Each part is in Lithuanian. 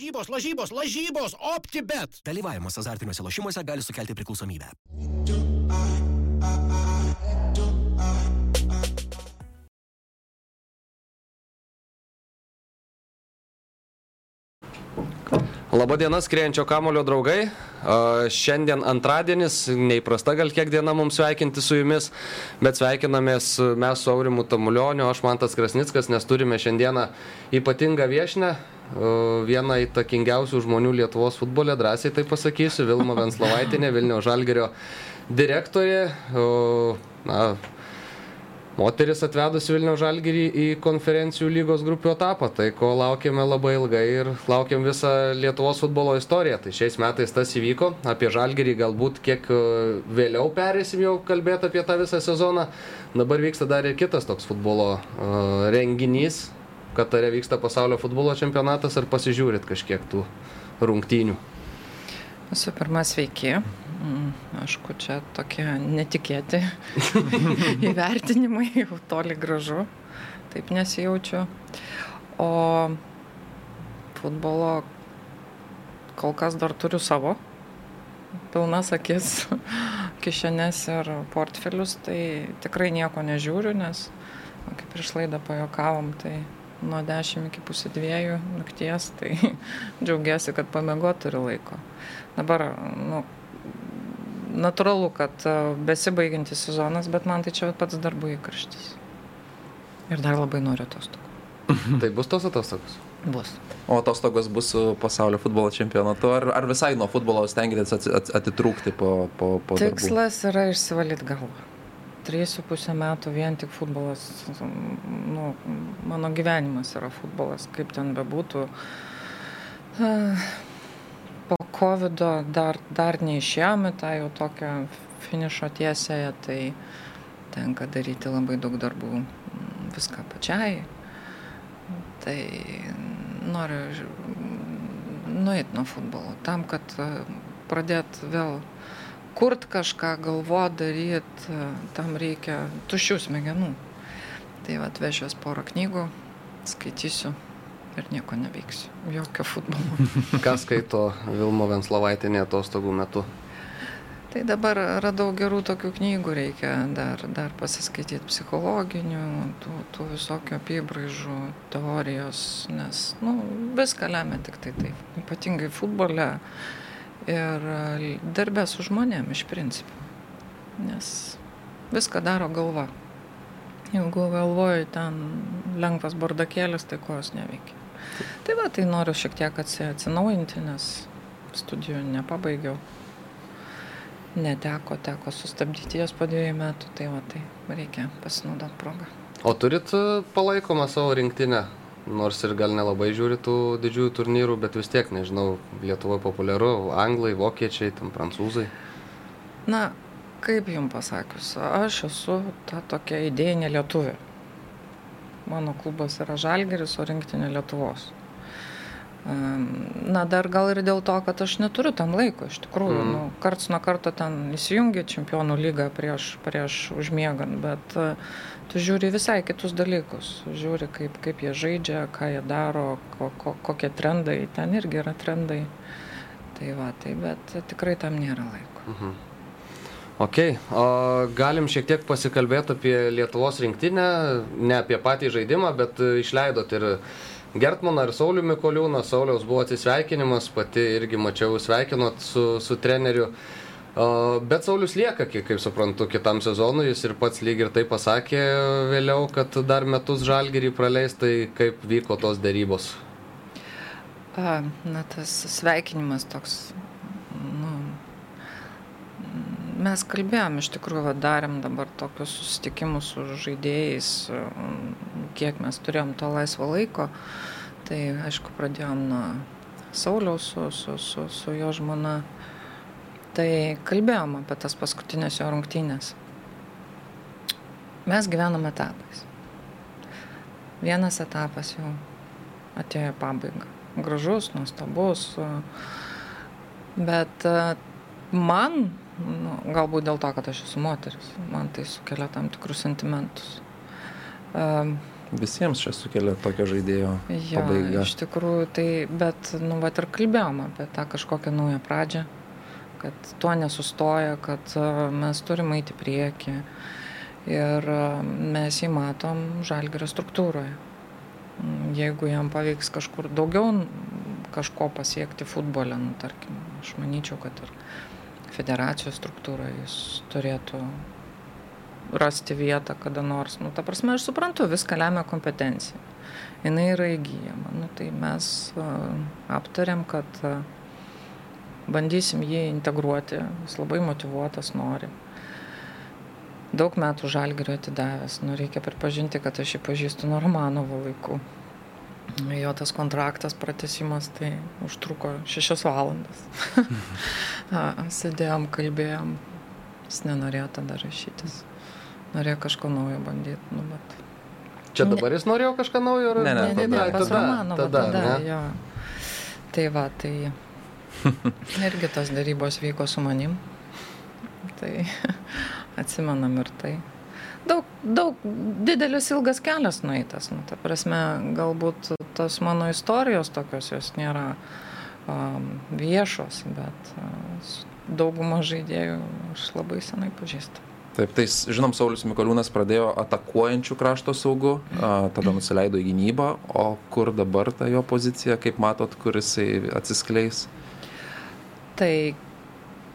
Lažybos, lažybos, lažybos, optibet. Dalyvavimas azartiniuose lošimuose gali sukelti priklausomybę. Labadiena, skriejančio kamulio draugai. Šiandien antradienis, neįprasta gal kiek diena mums sveikinti su jumis, bet sveikinamės mes su Aurimu Tamulioniu, aš Mantas Krasnickas, nes turime šiandieną ypatingą viešnę, vieną įtakingiausių žmonių Lietuvos futbole, drąsiai tai pasakysiu, Vilma Venslovaitinė, Vilnių Žalgerio direktorė. Na, Moteris atvedus Vilnių Žalgirį į konferencijų lygos grupių etapą, tai ko laukėme labai ilgai ir laukiam visą Lietuvos futbolo istoriją. Tai šiais metais tas įvyko, apie Žalgirį galbūt kiek e, vėliau perėsim jau kalbėti apie tą visą sezoną. Dabar vyksta dar ir kitas toks futbolo uh, renginys, Katare vyksta pasaulio futbolo čempionatas, ar pasižiūrit kažkiek tų rungtynių? Visų pirma, sveiki. Mm, Aišku, čia tokie netikėti įvertinimai, jau toli gražu, taip nesijaučiu. O futbolo kol kas dar turiu savo, pilnas akis, kišenės ir portfelius, tai tikrai nieko nežiūriu, nes, kaip prieš laidą pajokavom, tai nuo 10 iki pusė dviejų nakties, tai džiaugiuosi, kad pamiego turiu laiko. Dabar, nu, natūralu, kad e, besibaigiantis sezonas, bet man tai čia pats darbų įkarštis. Ir dar labai noriu atostogų. Tai bus tos atostogos? Bus. O atostogos bus su pasaulio futbolo čempionatu, ar, ar visai nuo futbolo stengiatės ati- ati- atitrūkti po, po, po darbų? Tikslas yra išsivalyti galvą. Trys su pusę metų vien tik futbolas, nu, mano gyvenimas yra futbolas, kaip ten bebūtų. Ah, Po COVID dar, dar neišėjome tą jau tokią finišo tiesėje, tai tenka daryti labai daug darbų, mm, viską pačiai. Tai noriu nueiti nuo futbolo, tam, kad pradėt vėl kurt kažką, galvot, daryt, tam reikia tuščių smegenų. Tai va, atvešiuos porą knygų, skaitysiu ir nieko neveiksiu. Jokio futbolo. Ką skaito Vilmo Venslovaitinė atostogų metu? Tai dabar radau gerų tokių knygų, reikia dar, dar pasiskaityti psichologinių, tų, tų visokių apibraižų, teorijos, nes nu, viską lemia tik tai taip, ypatingai futbole ir darbė su žmonėm iš principo, nes viską daro galva. Jeigu galvoju, ten lengvas bardakėlis, tai kojos neveikia. Tai va, tai noriu šiek tiek atsi- atsinaujinti, nes studijų nepabaigiau neteko, teko sustabdyti jas po dviejų metų, tai va tai reikia pasinaudoti progą. O turit e, palaikomą savo rinktinę? Nors ir gal nelabai žiūri tų didžiųjų turnyrų, bet vis tiek, nežinau, Lietuvoje populiaru, anglai, vokiečiai, tam prancūzai. Na, kaip jums pasakius, aš esu ta tokia idėjinė lietuvė. Mano klubas yra Žalgeris, o rinktinė Lietuvos. Em, Na, dar gal ir dėl to, kad aš neturiu tam laiko, iš tikrųjų. Mm. Nu, karts nuo karto ten įsijungia čempionų lyga prieš, prieš užmiegant, bet e, tu žiūri visai kitus dalykus. Žiūri, kaip, kaip jie žaidžia, ką jie daro, ko, ko, kokie trendai. Ten irgi yra trendai. Tai va, tai bet tikrai tam nėra laiko. Ok, o galim šiek tiek pasikalbėti apie Lietuvos rinktinę, ne apie patį žaidimą, bet e, išleidot ir Gertmaną ir Saulių Mikoliūną. Sauliaus buvo atsisveikinimas, pati irgi mačiau sveikinot su, su treneriu. Bet Saulis lieka, kaip suprantu, kitam sezonui. Jis ir pats lyg ir tai pasakė vėliau, kad dar metus žalgerį praleis, tai kaip vyko tos dėrybos. Na, tas sveikinimas toks, nu, mes kalbėjom, iš tikrųjų, darėm dabar tokius susitikimus su žaidėjais, mm, kiek mes turėjom to laisvo laiko. Tai, aišku, pradėjom nuo Sauliaus su, su, su, su jo žmona. Tai kalbėjom apie tas paskutinės jo rungtynės. Mes gyvenam etapais. Vienas etapas jau atėjo į pabaigą. Gražus, nuostabus. Bet e, man, nu, galbūt dėl to, kad aš esu moteris, man tai sukelia tam tikrus sentimentus. E, Visiems čia sukelia tokio žaidėjo Jo, pabaiga. iš tikrųjų, tai, bet, nu, va ir kalbėjom apie tą kažkokią naują pradžią, kad tuo nesustoja, kad a, mes turime eiti į priekį ir a, mes jį matom žalgerio struktūroje. Mm, Jeigu jam pavyks kažkur daugiau kažko pasiekti futbole, nu, tarkim, aš manyčiau, kad ir federacijos struktūroje jis turėtų rasti vietą kada nors. Nu, ta prasme, aš suprantu, viską lemia kompetencija. Jis yra įgyjama. Nu, tai mes aptarėm, kad bandysim jį integruoti. Jis labai motivuotas nori. Daug metų žalgerio atidavęs. Nu, reikia pripažinti, kad aš jį pažįstu nuo Romanovo laikų. Jo tas kontraktas, pratesimas, tai užtruko šešias valandas. A, Sėdėjom, kalbėjom. Jis nenorėjo tada rašytis. Norėjo kažko naujo bandyti. Nu, bet... Čia dabar jis norėjo kažką naujo? ar- Ne, ne, Ne, ne, ne, tada- pas Romanovą tada, tada, ne? jo. Tai va, tai irgi tos darybos vyko su manim. Tai atsimenam ir tai. Daug, daug, didelis ilgas kelias nueitas. Nu, ta prasme, galbūt tos mano istorijos tokios jos nėra um, viešos, bet uh, daugumą žaidėjų aš labai senai pažįstu. Taip, tai žinom, Saulis Mikoliūnas pradėjo atakuojančių krašto saugų, tada nusileido į gynybą, o kur dabar ta jo pozicija, kaip matot, kur jisai atsiskleis? Tai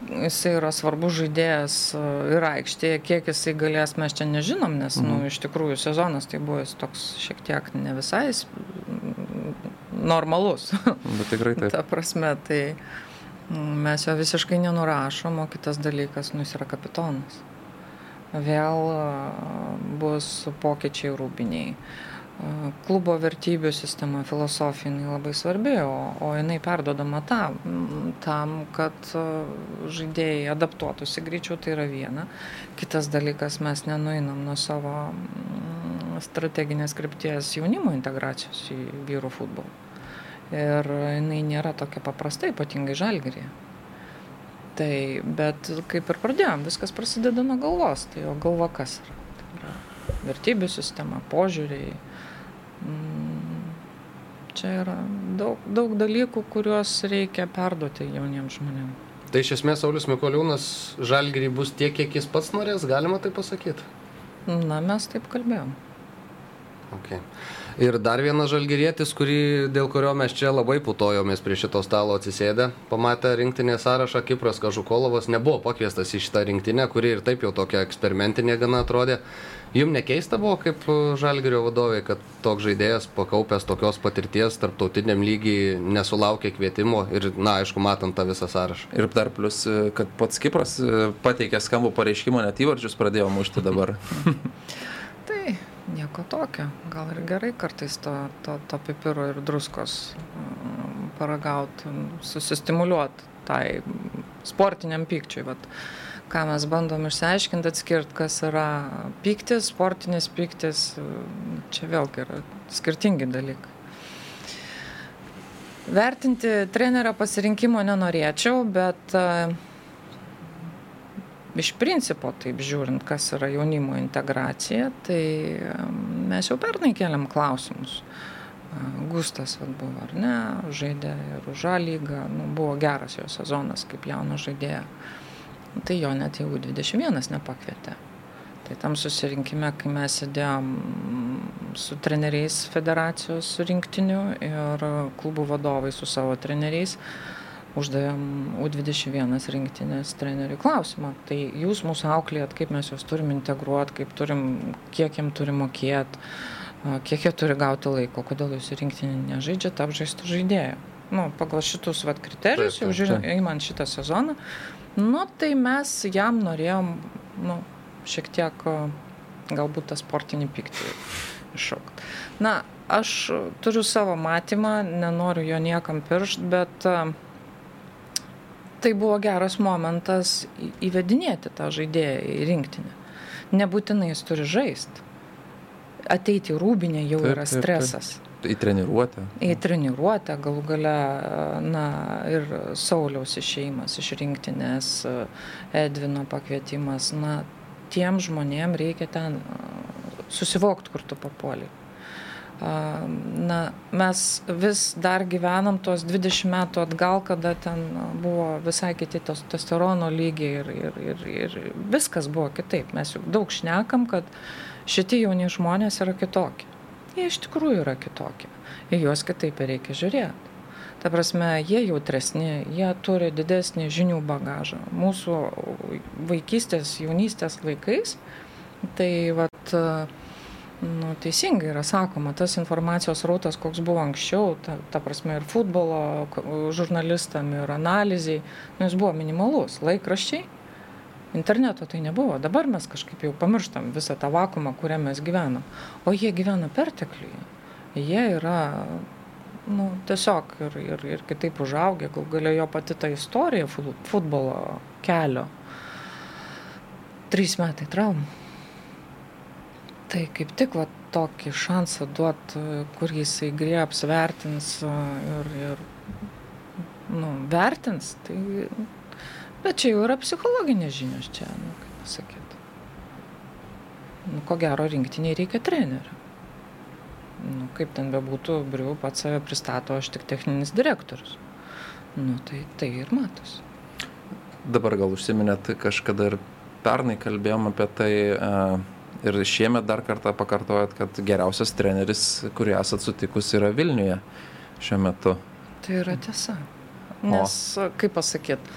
jisai yra svarbus žaidėjas e, ir aikštėje, kiek jisai galės, mes čia nežinom, nes, mhm. nu, iš tikrųjų sezonas tai buvo jis toks šiek tiek ne visai normalus. Bet tikrai taip. Ta prasme, tai mes jo visiškai nenurašom, o kitas dalykas, nu, jis yra kapitonas. Vėl a, bus pokyčiai rūbiniai. Klubo vertybių sistema, filosofija, jinai labai svarbi, o, o jinai perdodama tam, tam, kad a, žaidėjai adaptuotųsi greičiau, tai yra viena. Kitas dalykas, mes nenuinam nuo savo mm, strateginės krypties jaunimo integracijos į vyrų futbolą. Ir jinai nėra tokia paprasta, ypatingai žalgerėje. Tai, bet kaip ir pradėjom, viskas prasideda nuo galvos. Tai o galva kas yra? Tai yra vertybių sistema, požiūriai. Mm, Čia yra daug, daug dalykų, kuriuos reikia perduoti jauniems žmonėms. Tai iš esmės Saulis Mikoliūnas žalgirį bus tiek, kiek jis pats norės, galima tai pasakyti. Na, mes taip kalbėjom. Okay. Ir dar vienas žalgyrietis, kurį, dėl kurio mes čia labai putojomės prie šito stalo atsisėdę, pamatę rinktinės sąrašą, Kipras Kažukolovas nebuvo pakviestas į šitą rinktinę, kuri ir taip jau tokia eksperimentinė gana atrodė. Jums nekeista buvo kaip žalgyrio vadovai, kad toks žaidėjas pakaupęs tokios patirties tarptautiniam lygiai nesulaukė kvietimo ir, na, aišku, matant tą visą sąrašą. Ir dar plus, e, kad pats Kipras e, pateikė skambų pareiškimą, net įvarčius pradėjo mušti dabar. Tai nieko tokio. Gal ir gerai kartais to, to, to pipiro ir druskos paragauti, susistimuliuoti tai sportiniam pykčiui. Vat, ką mes bandom išsiaiškinti, atskirti, kas yra pyktis, sportinis pyktis, čia vėlgi yra skirtingi dalykai. Vertinti trenerio pasirinkimo nenorėčiau, bet uh, iš principo, taip žiūrint, kas yra jaunimo integracija, tai mes jau pernai keliam klausimus. Gustas vat, buvo, ar ne, žaidė ir už žalygą, nu, buvo geras jo sezonas kaip jauno žaidėjo. Tai jo net jau 21 nepakvietė. Tai tam susirinkime, kai mes sėdėjom su treneriais federacijos rinktiniu ir klubų vadovai su savo treneriais, uždavėm U21 rinktinės treneriui klausimą. Tai jūs mūsų auklėjat, kaip mes juos turim integruoti, kaip turim, kiek jiem turim mokėti, kiek jie turi gauti laiko, kodėl jūs rinktinį nežaidžiate apžaistų žaidėjų. Nu, pagal šitus vat, kriterijus, jau žiūrint, įman šitą sezoną, nu, tai mes jam norėjom, nu, šiek tiek galbūt tą sportinį pyktį iššaukti. Na, aš turiu savo matymą, nenoriu jo niekam piršt, bet uh, tai buvo geras momentas įvedinėti tą žaidėją į rinktinę. Nebūtinai jis turi žaisti. Ateiti į rūbinę jau taip, yra stresas. Taip, taip. Į treniruotę. Į treniruotę, galų gale, na, ir Sauliaus išeimas iš rinktinės, Edvino pakvietimas, na, tiem žmonėm reikia ten susivokti, kur tu papuoliai. Na, mes vis dar gyvenam tuos 20 metų atgal, kada ten buvo visai kiti tos testosterono lygiai ir, ir, ir, ir viskas buvo kitaip. Mes juk daug šnekam, kad šitie jauni žmonės yra kitokie. Jie iš tikrųjų yra kitokie. Į juos kitaip reikia žiūrėti. Ta prasme, jie jautresni, jie turi didesnį žinių bagažą. Mūsų vaikystės, jaunystės laikais, tai vat, nu, teisingai yra sakoma, tas informacijos rautas, koks buvo anksčiau, ta, ta prasme ir futbolo žurnalistam, ir analizai, nu, jis buvo minimalus. Laikraščiai, interneto tai nebuvo. Dabar mes kažkaip jau pamirštam visą tą vakumą, kuriame mes gyvenam. O jie gyvena pertekliuje. Jie yra nu, tiesiog ir, ir, ir kitaip užaugę, gal galėjo jo pati ta istorija futbolo kelio. Trys metai traumų tai kaip tik va tokį šansą duot, kur jisai griebs, vertins ir, ir nu, vertins, tai, bet čia jau yra psichologinės žinios čia, nu, kaip pasakyti. Nu, ko gero rinktiniai reikia trenerių. Nu, kaip ten bebūtų, Briu pats save pristato, aš tik techninis direktorius. Nu, tai, tai ir matos. Dabar gal užsiminėt kažkada ir pernai kalbėjom apie tai, uh, ir šiemet dar kartą pakartojat, kad geriausias treneris, kurį esat sutikus, yra Vilniuje šiuo metu. Tai yra tiesa. Nes, o. kaip pasakyt,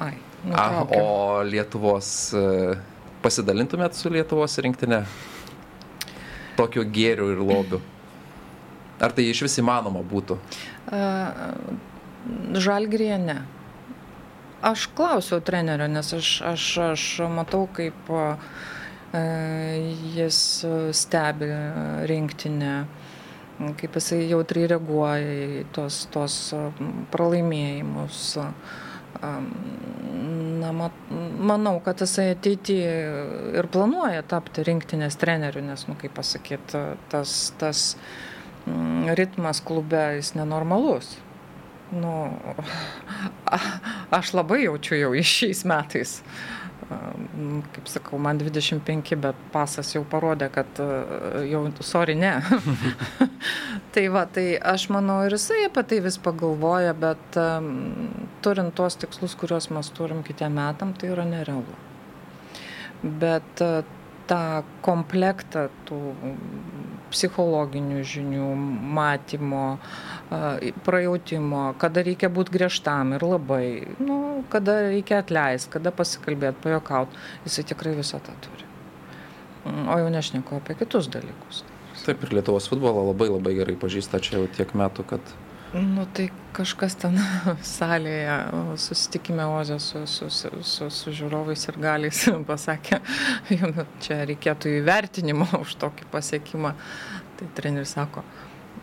ai. A, o Lietuvos, e, pasidalintumėt su Lietuvos rinktinė tokiu gėriu ir lobiu? Ar tai iš vis įmanoma būtų? Žalgrėje ne. Aš klausiau trenerio, nes aš, aš, aš matau, kaip uh, jis stebi rinktinę, kaip jisai jautriai reaguoja į tos, tos pralaimėjimus. Na, manau, kad jisai ateityje ir planuoja tapti rinktinės treneriu, nes, nu, kaip pasakyti, tas, tas ritmas klube jis nenormalus. Nu, aš labai jaučiu jau iš šiais metais. Uh, kaip sakau, man 25, bet pasas jau parodė, kad jau, sorry, ne. tai va, tai aš manau ir jisai apie tai vis pagalvoja, bet um, turint tuos tikslus, kuriuos mes turim kitiem metam, tai yra nerealu. Bet uh, tą komplektą tų psichologinių žinių, matymo, prajautimo, kada reikia būti griežtam ir labai, nu, kada reikia atleisti, kada pasikalbėti, pajokauti, jisai tikrai visą tą turi. O jau nešneku apie kitus dalykus. Taip ir Lietuvos futbolą labai labai gerai pažįsta čia jau tiek metų, kad Nu tai kažkas ten salėje susitikime Ozė su, su, su, su, su žiūrovais ir galiais pasakė, jums čia reikėtų įvertinimo už tokį pasiekimą. Tai treneris sako,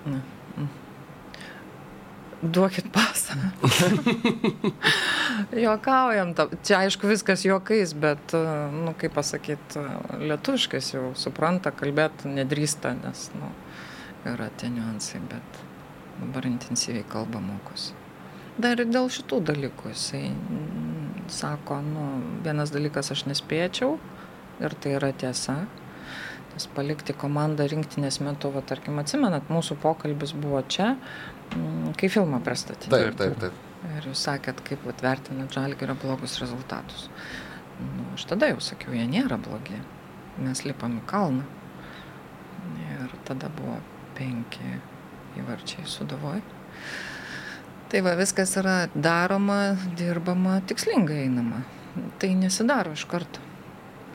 na, duokit pasą. Jokaujam, čia aišku viskas juokais, bet, nu, kaip pasakyti, lietuviškas jau supranta, kalbėti nedrįsta, nes, nu, yra tie niuansai, bet dabar intensyviai kalba mokosi. Dar ir dėl šitų dalykų jisai mm, sako, nu, vienas dalykas aš nespėčiau ir tai yra tiesa, nes palikti komandą rinktinės metu, va, tarkim, atsimenat, mūsų pokalbis buvo čia, mm, kai filmą pristatėte. Taip, taip, taip. Ir jūs sakėt, kaip atvertinat žalgerio blogus rezultatus. Nu, aš tada jau sakiau, jie nėra blogi. Mes lipam į kalną. Ir tada buvo penki įvarčiai sudavoj. Tai va, viskas yra daroma, dirbama, tikslingai einama. Tai nesidaro iš karto.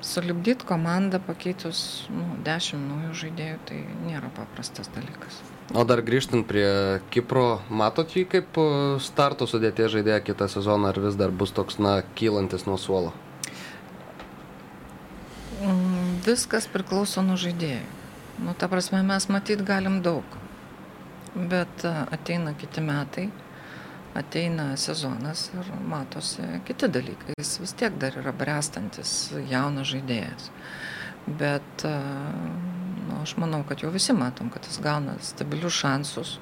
Sulibdyti komandą pakeitus nu, dešimt naujų žaidėjų, tai nėra paprastas dalykas. O dar grįžtant prie Kipro, matot jį kaip e, starto sudėtie žaidėją kitą sezoną, ar vis dar bus toks, na, kylantis nuo suolo? Mm, viskas priklauso nuo žaidėjų. Nu, ta prasme, mes matyt galim daug bet e, ateina kiti metai, ateina sezonas ir matosi kiti dalykai. Jis vis tiek dar yra brestantis jaunas žaidėjas. Bet e, nu, aš manau, kad jau visi matom, kad jis gauna stabilius šansus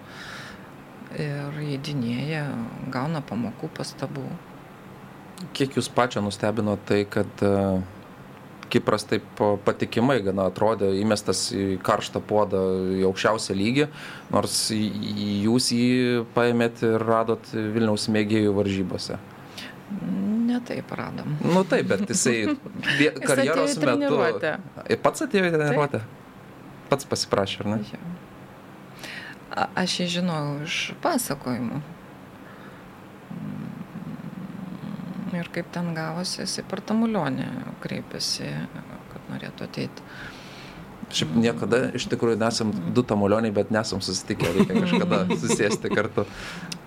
ir įdinėja, gauna pamokų, pastabų. Kiek jūs pačią nustebino tai, kad uh, Kipras taip patikimai gana atrodė, įmestas į karštą puodą į aukščiausią lygį, nors jūs jį paėmėt ir radot Vilniaus mėgėjų varžybose. Ne taip radom. Nu taip, bet jisai Jis karjeros į metu. Ir Pats atėjo į treniruotę? Pats pasiprašė, ar ne? Jo. A, aš jį žinojau iš pasakojimų. Mm, Ir kaip ten gavosi, jisai per tamulionį kreipėsi, kad norėtų ateiti. Šiaip niekada iš tikrųjų nesam du tamulioniai, bet nesam susitikę, reikia kažkada susėsti kartu.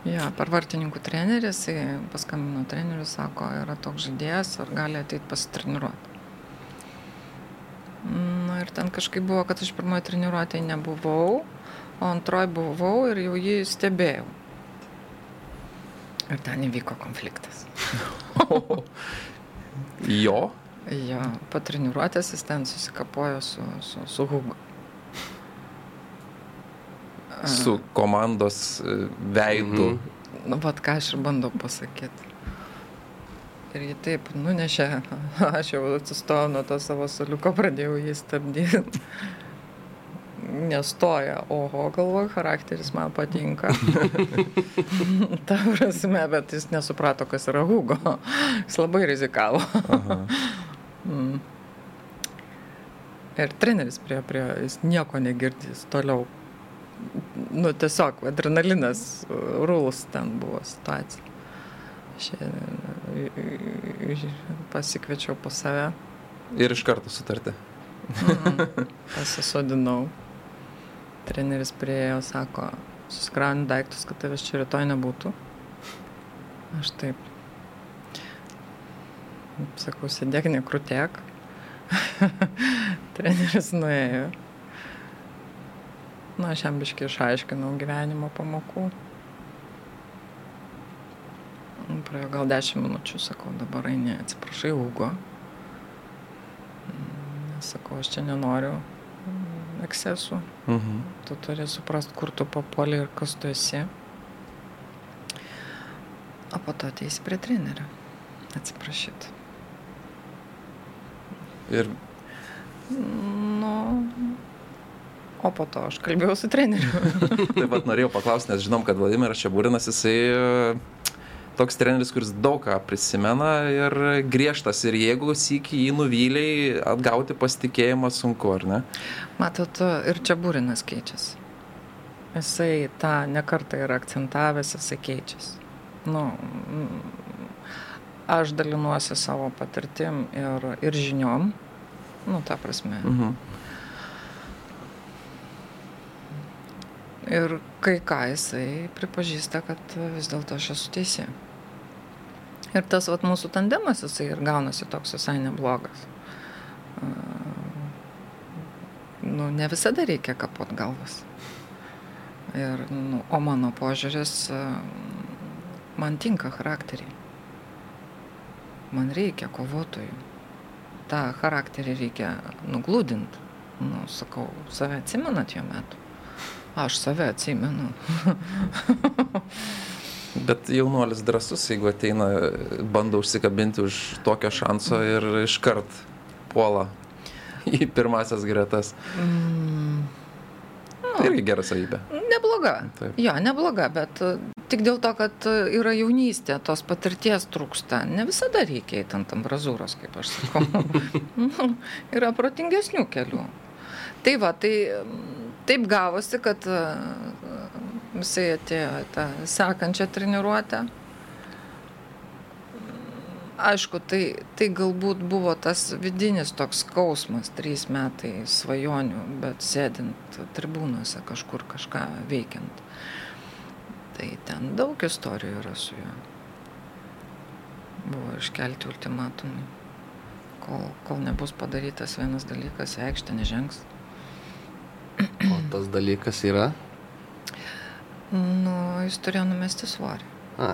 Ja, per vartininkų trenerį, jisai paskambino treneriui, sako, yra toks žaidėjas, ar gali ateiti pasitreniruoti. Na ir ten kažkaip buvo, kad aš pirmoje treniruotėje nebuvau, o antroje buvau ir jau jį stebėjau. Ir ten įvyko konfliktas. Jo, Jo, po treniruotės jis ten susikapojo su, su, su Hugo. su komandos e, veidu. Mhm. Nu, vat ką aš ir bandau pasakyti. Ir jį taip nunešė, aš jau atsistojau nuo to savo soliuko, pradėjau jį stabdyti. Nestoja, oho, galvoju, charakteris man patinka. Ta prasme, bet jis nesuprato, kas yra Hugo. Jis labai rizikavo. Mm. Ir treneris prie, prie, jis nieko negirdys toliau. Nu, tiesiog adrenalinas, rules ten buvo situacija. Aš ją pasikviečiau po save, Ir iš karto sutarti. mm, pasisodinau. Treneris priejo, sako, susikrauni daiktus, kad tavęs čia rytoj nebūtų. Aš taip. Sakau, sėdėk, nekrutėk. Treneris nuėjo. Na, aš jam biškai išaiškinau gyvenimo pamokų. Praėjo gal 10 minučių, sakau, dabar eini, atsiprašai, Ugo. Sakau, aš čia nenoriu ekscesų. Mhm. Tu turi suprast, kur tu papuoli ir kas tu esi. O po to ateisi prie trenerio. Atsiprašyti. Ir Nu. O po to aš kalbėjau su treneriu. taip pat norėjau paklausti, nes žinom, kad Vladimiras Čiaburinas, jisai toks treneris, kuris daug ką prisimena ir griežtas. Ir jeigu sėki jį nuvyliai, atgauti pasitikėjimą sunku, ar ne? Matot, ir čia būrinas keičiasi. Jisai tą nekartą yra akcentavęs, jisai keičiasi. Nu, mm, aš dalinuosi savo patirtim ir, ir žiniom. Nu, ta prasme. Mhm. Ir kai ką jisai pripažįsta, kad vis dėlto aš esu teisi. Ir tas vat, mūsų tandemas jisai ir gaunasi toks visai neblogas. Nu, ne visada reikia kapot galvas. Ir, nu, o mano požiūris, man tinka charakteriai. Man reikia kovotojų. Ta charakterį reikia nuglūdinti. Nu, sakau, save atsimenat jo metu? Aš save atsimenu. Bet jaunuolis drasus, jeigu ateina, bando užsikabinti už tokio šanso ir iškart puola į pirmasias gretas. Mm, Tai irgi gera savybė. nebloga. Taip. Jo, nebloga, bet e, tik dėl to, kad yra jaunystė, tos patirties trūksta. Ne visada reikia eiti ant ambrazūros, kaip aš sakau. Nu, yra protingesnių kelių. Tai va, tai taip gavosi, kad e, jisai atėjo tą sekančią treniruotę. Aišku, tai, tai galbūt buvo tas vidinis toks skausmas, trys metai svajonių, bet sėdint tribūnose kažkur kažką veikiant. Tai ten daug istorijų yra su juo. Buvo iškelti ultimatumai. Kol, kol nebus padarytas vienas dalykas, į aikštę nežengs. O tas dalykas yra. Nu, jis turėjo numesti svorį. A,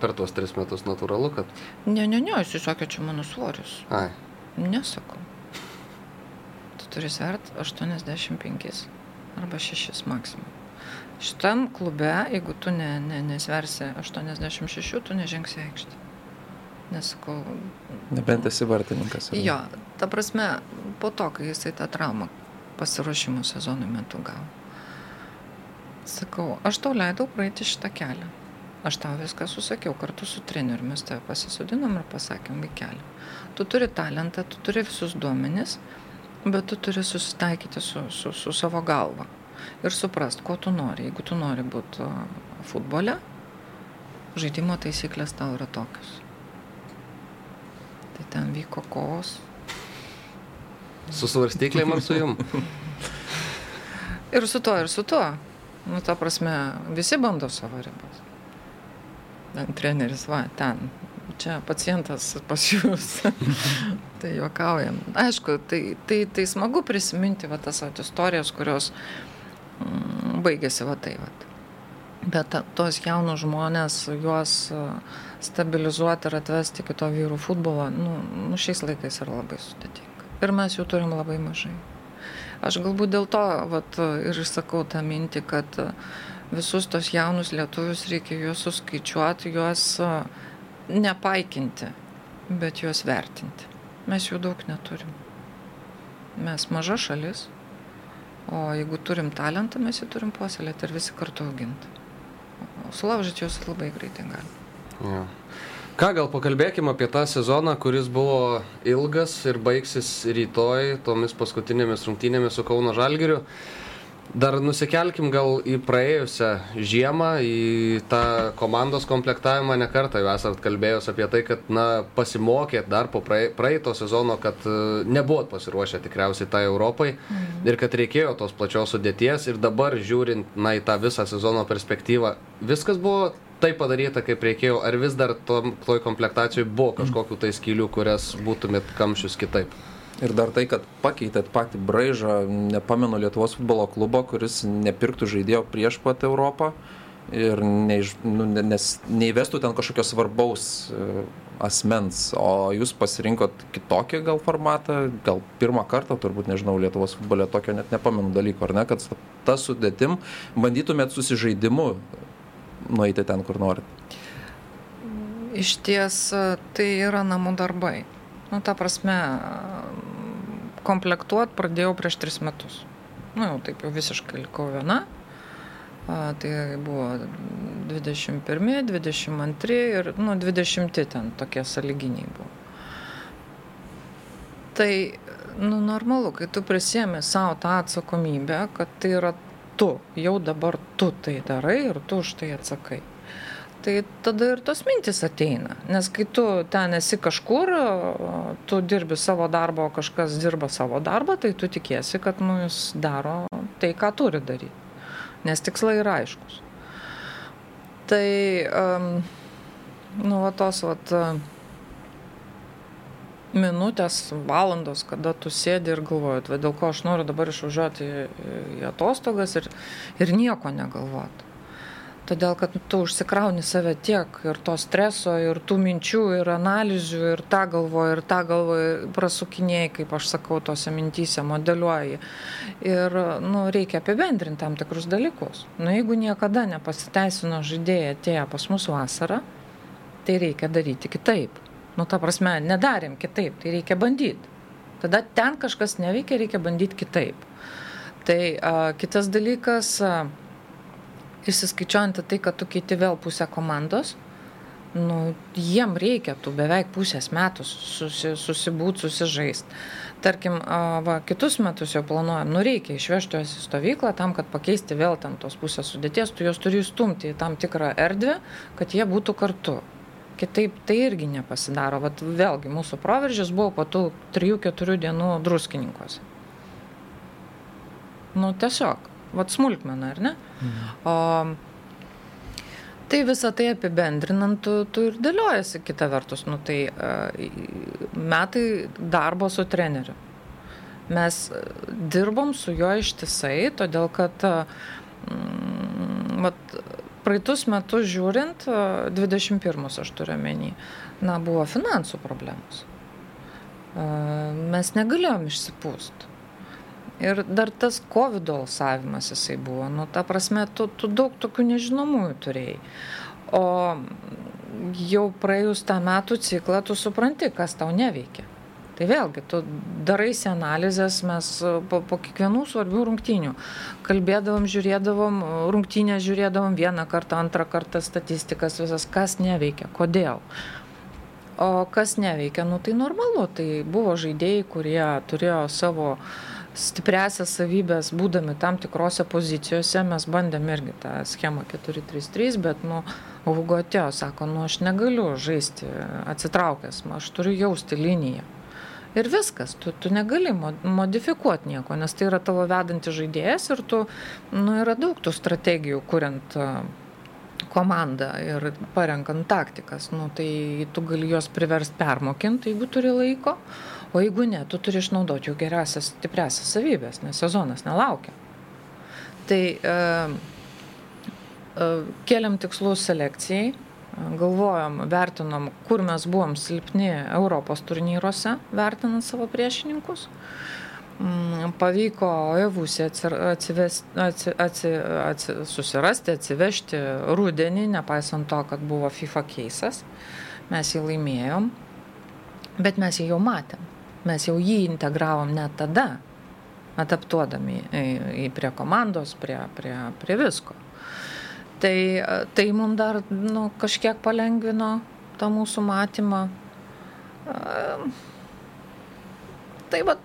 per tuos tris metus natūralu, kad... Ne, ne, ne, jis sakė, čia mano svoris. Ai, Nesakau. Tu turi svert 85 arba 6 maksimum. Šitam klube, jeigu tu ne, ne, nesversi 86, tu nežengsi į aikštę. Nesakau. Nebent esi vartininkas. Jo, ta prasme, po to, kai jisai tą traumą pasiruošimo sezonui metu gavo. Sakau, aš tau leidau praeiti šitą kelią. Aš tau viską susakiau kartu su treneriu, mes tave pasisodinom ir pasakėm vaikelį. Tu turi talentą, tu turi visus duomenis, bet tu turi susitaikyti su, su, su savo galva. Ir suprast, ko tu nori. Jeigu tu nori būti futbole, žaidimo taisyklės tau yra tokios. Tai ten vyko kovos. Su svarstyklėm ar su jum? Ir su tuo, ir su tuo. Nu, ta prasme, visi bando savo ribas. Ten treneris, va, ten. Čia pacientas pas jūs. tai juokaujam. Aišku, tai, tai, tai smagu prisiminti va, tas vat, istorijas, kurios mm, baigėsi va tai. Va. Bet ta- tos jaunus žmonės, juos stabilizuoti ir atvesti iki to vyrų futbolo, nu, nu šiais laikais yra labai sudėtinga. Ir mes jų turim labai mažai. Aš galbūt dėl to vat, ir išsakau tą mintį, kad visus tos jaunus lietuvius reikia juos suskaičiuoti, juos nepaikinti, bet juos vertinti. Mes jų daug neturim. Mes maža šalis, o jeigu turim talentą, mes jį turim puoselėti ir visi kartu auginti. Sulaužyti juos labai greitai gali. Ja. Ką gal pakalbėkime apie tą sezoną, kuris buvo ilgas ir baigsis rytoj tomis paskutinėmis rungtynėmis su Kauno Žalgiriu. Dar nusikelkim gal į praėjusią žiemą, į tą komandos komplektavimą. Nekartą jau esat kalbėjus apie tai, kad na, pasimokėt dar po prae- praeito sezono, kad e, nebuvot pasiruošę tikriausiai tai Europai ir kad reikėjo tos plačios sudėties. Ir dabar žiūrint na, į tą visą sezono perspektyvą, viskas buvo taip padaryta, kaip reikėjo, ar vis dar tom, toj komplektacijoje buvo kažkokių tai skylių, kurias būtumėt kamščius kitaip? Ir dar tai, kad pakeitėt patį braižą, nepamenu Lietuvos futbolo klubo, kuris nepirktų žaidėjo prieš pat Europą ir neiž, nu, ne- nes neįvestų ten kažkokio svarbaus e, asmens, o jūs pasirinkot kitokį gal formatą, gal pirmą kartą, turbūt nežinau, Lietuvos futbole tokio net nepamenu dalyko, ar ne, kad ta sudėtim bandytumėt susižaidimu nueiti ten, kur norit. Iš ties a, tai yra namų darbai. Nu, ta prasme, komplektuot pradėjau prieš tris metus. Nu, jau taip jau visiškai likau viena. A, tai buvo 21, 22 ir nu, 20 ten tokie saliginiai buvo. Tai, nu, normalu, kai tu prisėmė savo tą atsakomybę, kad tai yra tu, jau dabar tu tai darai ir tu už tai atsakai. Tai tada ir tos mintis ateina. Nes kai tu ten esi kažkur, tu dirbi savo darbą, o kažkas dirba savo darbą, tai tu tikiesi, kad nu, jis daro tai, ką turi daryti. Nes tikslai yra aiškus. Tai, um, nu, va tos, va, minutės, valandos, kada tu sėdi ir galvoji, va, dėl ko aš noriu dabar išvažiuoti į, atostogas ir, ir nieko negalvoti. Todėl, kad tu užsikrauni save tiek ir to streso, ir tų minčių, ir analizių, ir tą galvoji, ir tą galvoji, prasukinėjai, kaip aš sakau, tose mintyse modeliuoji. Ir, nu, reikia apibendrinti tam tikrus dalykus. Nu, jeigu niekada nepasiteisino žaidėjai atėję pas mus vasarą, tai reikia daryti kitaip. Nu, ta prasme, nedarėm kitaip, tai reikia bandyti. Tada ten kažkas neveikia, reikia bandyti kitaip. Tai a, kitas dalykas, a, išsiskaičiuojant tai, kad tu keiti vėl pusę komandos, nu, jiem reikia tų beveik pusės metų susi, susibūti, susižaist. Tarkim, va, kitus metus jau planuojam, nu reikia išvežti juos į stovyklą tam, kad pakeisti vėl ten tos pusės sudėties, tu juos turi įstumti į tam tikrą erdvę, kad jie būtų kartu. Kitaip tai irgi nepasidaro. Vat vėlgi mūsų proveržis buvo po tų 3-4 dienų druskininkose. Nu tiesiog, vat smulkmena, ar ne? O tai visą tai apibendrinant, tu, tu ir dėliojasi kita vertus, nu tai e, metai darbo su treneriu. Mes e, dirbom su juo ištisai, todėl kad mm, vat, praeitus metus žiūrint, e, 21 aš turiu menį, na, buvo finansų problemos. E, Mes negalėjom išsipūsti. Ir dar tas COVID alsavimas jisai buvo. Nu, ta prasme, tu, tu daug tokių nežinomųjų turėjai. O jau praėjus tą metų ciklą, tu supranti, kas tau neveikia. Tai vėlgi, tu daraisi analizės, mes po, po kiekvienų svarbių rungtynių kalbėdavom, žiūrėdavom, rungtynę žiūrėdavom vieną kartą, antrą kartą statistikas visas, kas neveikia, kodėl. O kas neveikia, nu tai normalu, tai buvo žaidėjai, kurie turėjo savo stipresias savybės, būdami tam tikrose pozicijose, mes bandėm irgi tą schemą 4-3-3, bet, nu, Hugo atėjo, sako, nu, aš negaliu žaisti atsitraukęs, aš turiu jausti liniją. Ir viskas, tu, tu negali modifikuoti nieko, nes tai yra tavo vedantis žaidėjas ir tu, nu, yra daug tų strategijų, kuriant komandą ir parenkant taktikas. Nu, tai tu gali juos priversti permokinti, jeigu turi laiko, o jeigu ne, tu turi išnaudoti jų geriausias, stipresias savybės, nes sezonas nelaukia. Tai e, e, keliam tikslus selekcijai, galvojom, vertinom, kur mes buvom silpni Europos turnyruose, vertinant savo priešininkus. Mm, pavyko Evusį atsi, susirasti, atsivežti rudenį, nepaisant to, kad buvo FIFA keisas. Mes jį laimėjom, bet mes jį jau matėm. Mes jau jį integravom net tada, adaptuodami į, į prie komandos, prie, prie, prie visko. Tai, tai mums dar nu, kažkiek palengvino tą mūsų matymą. Tai va,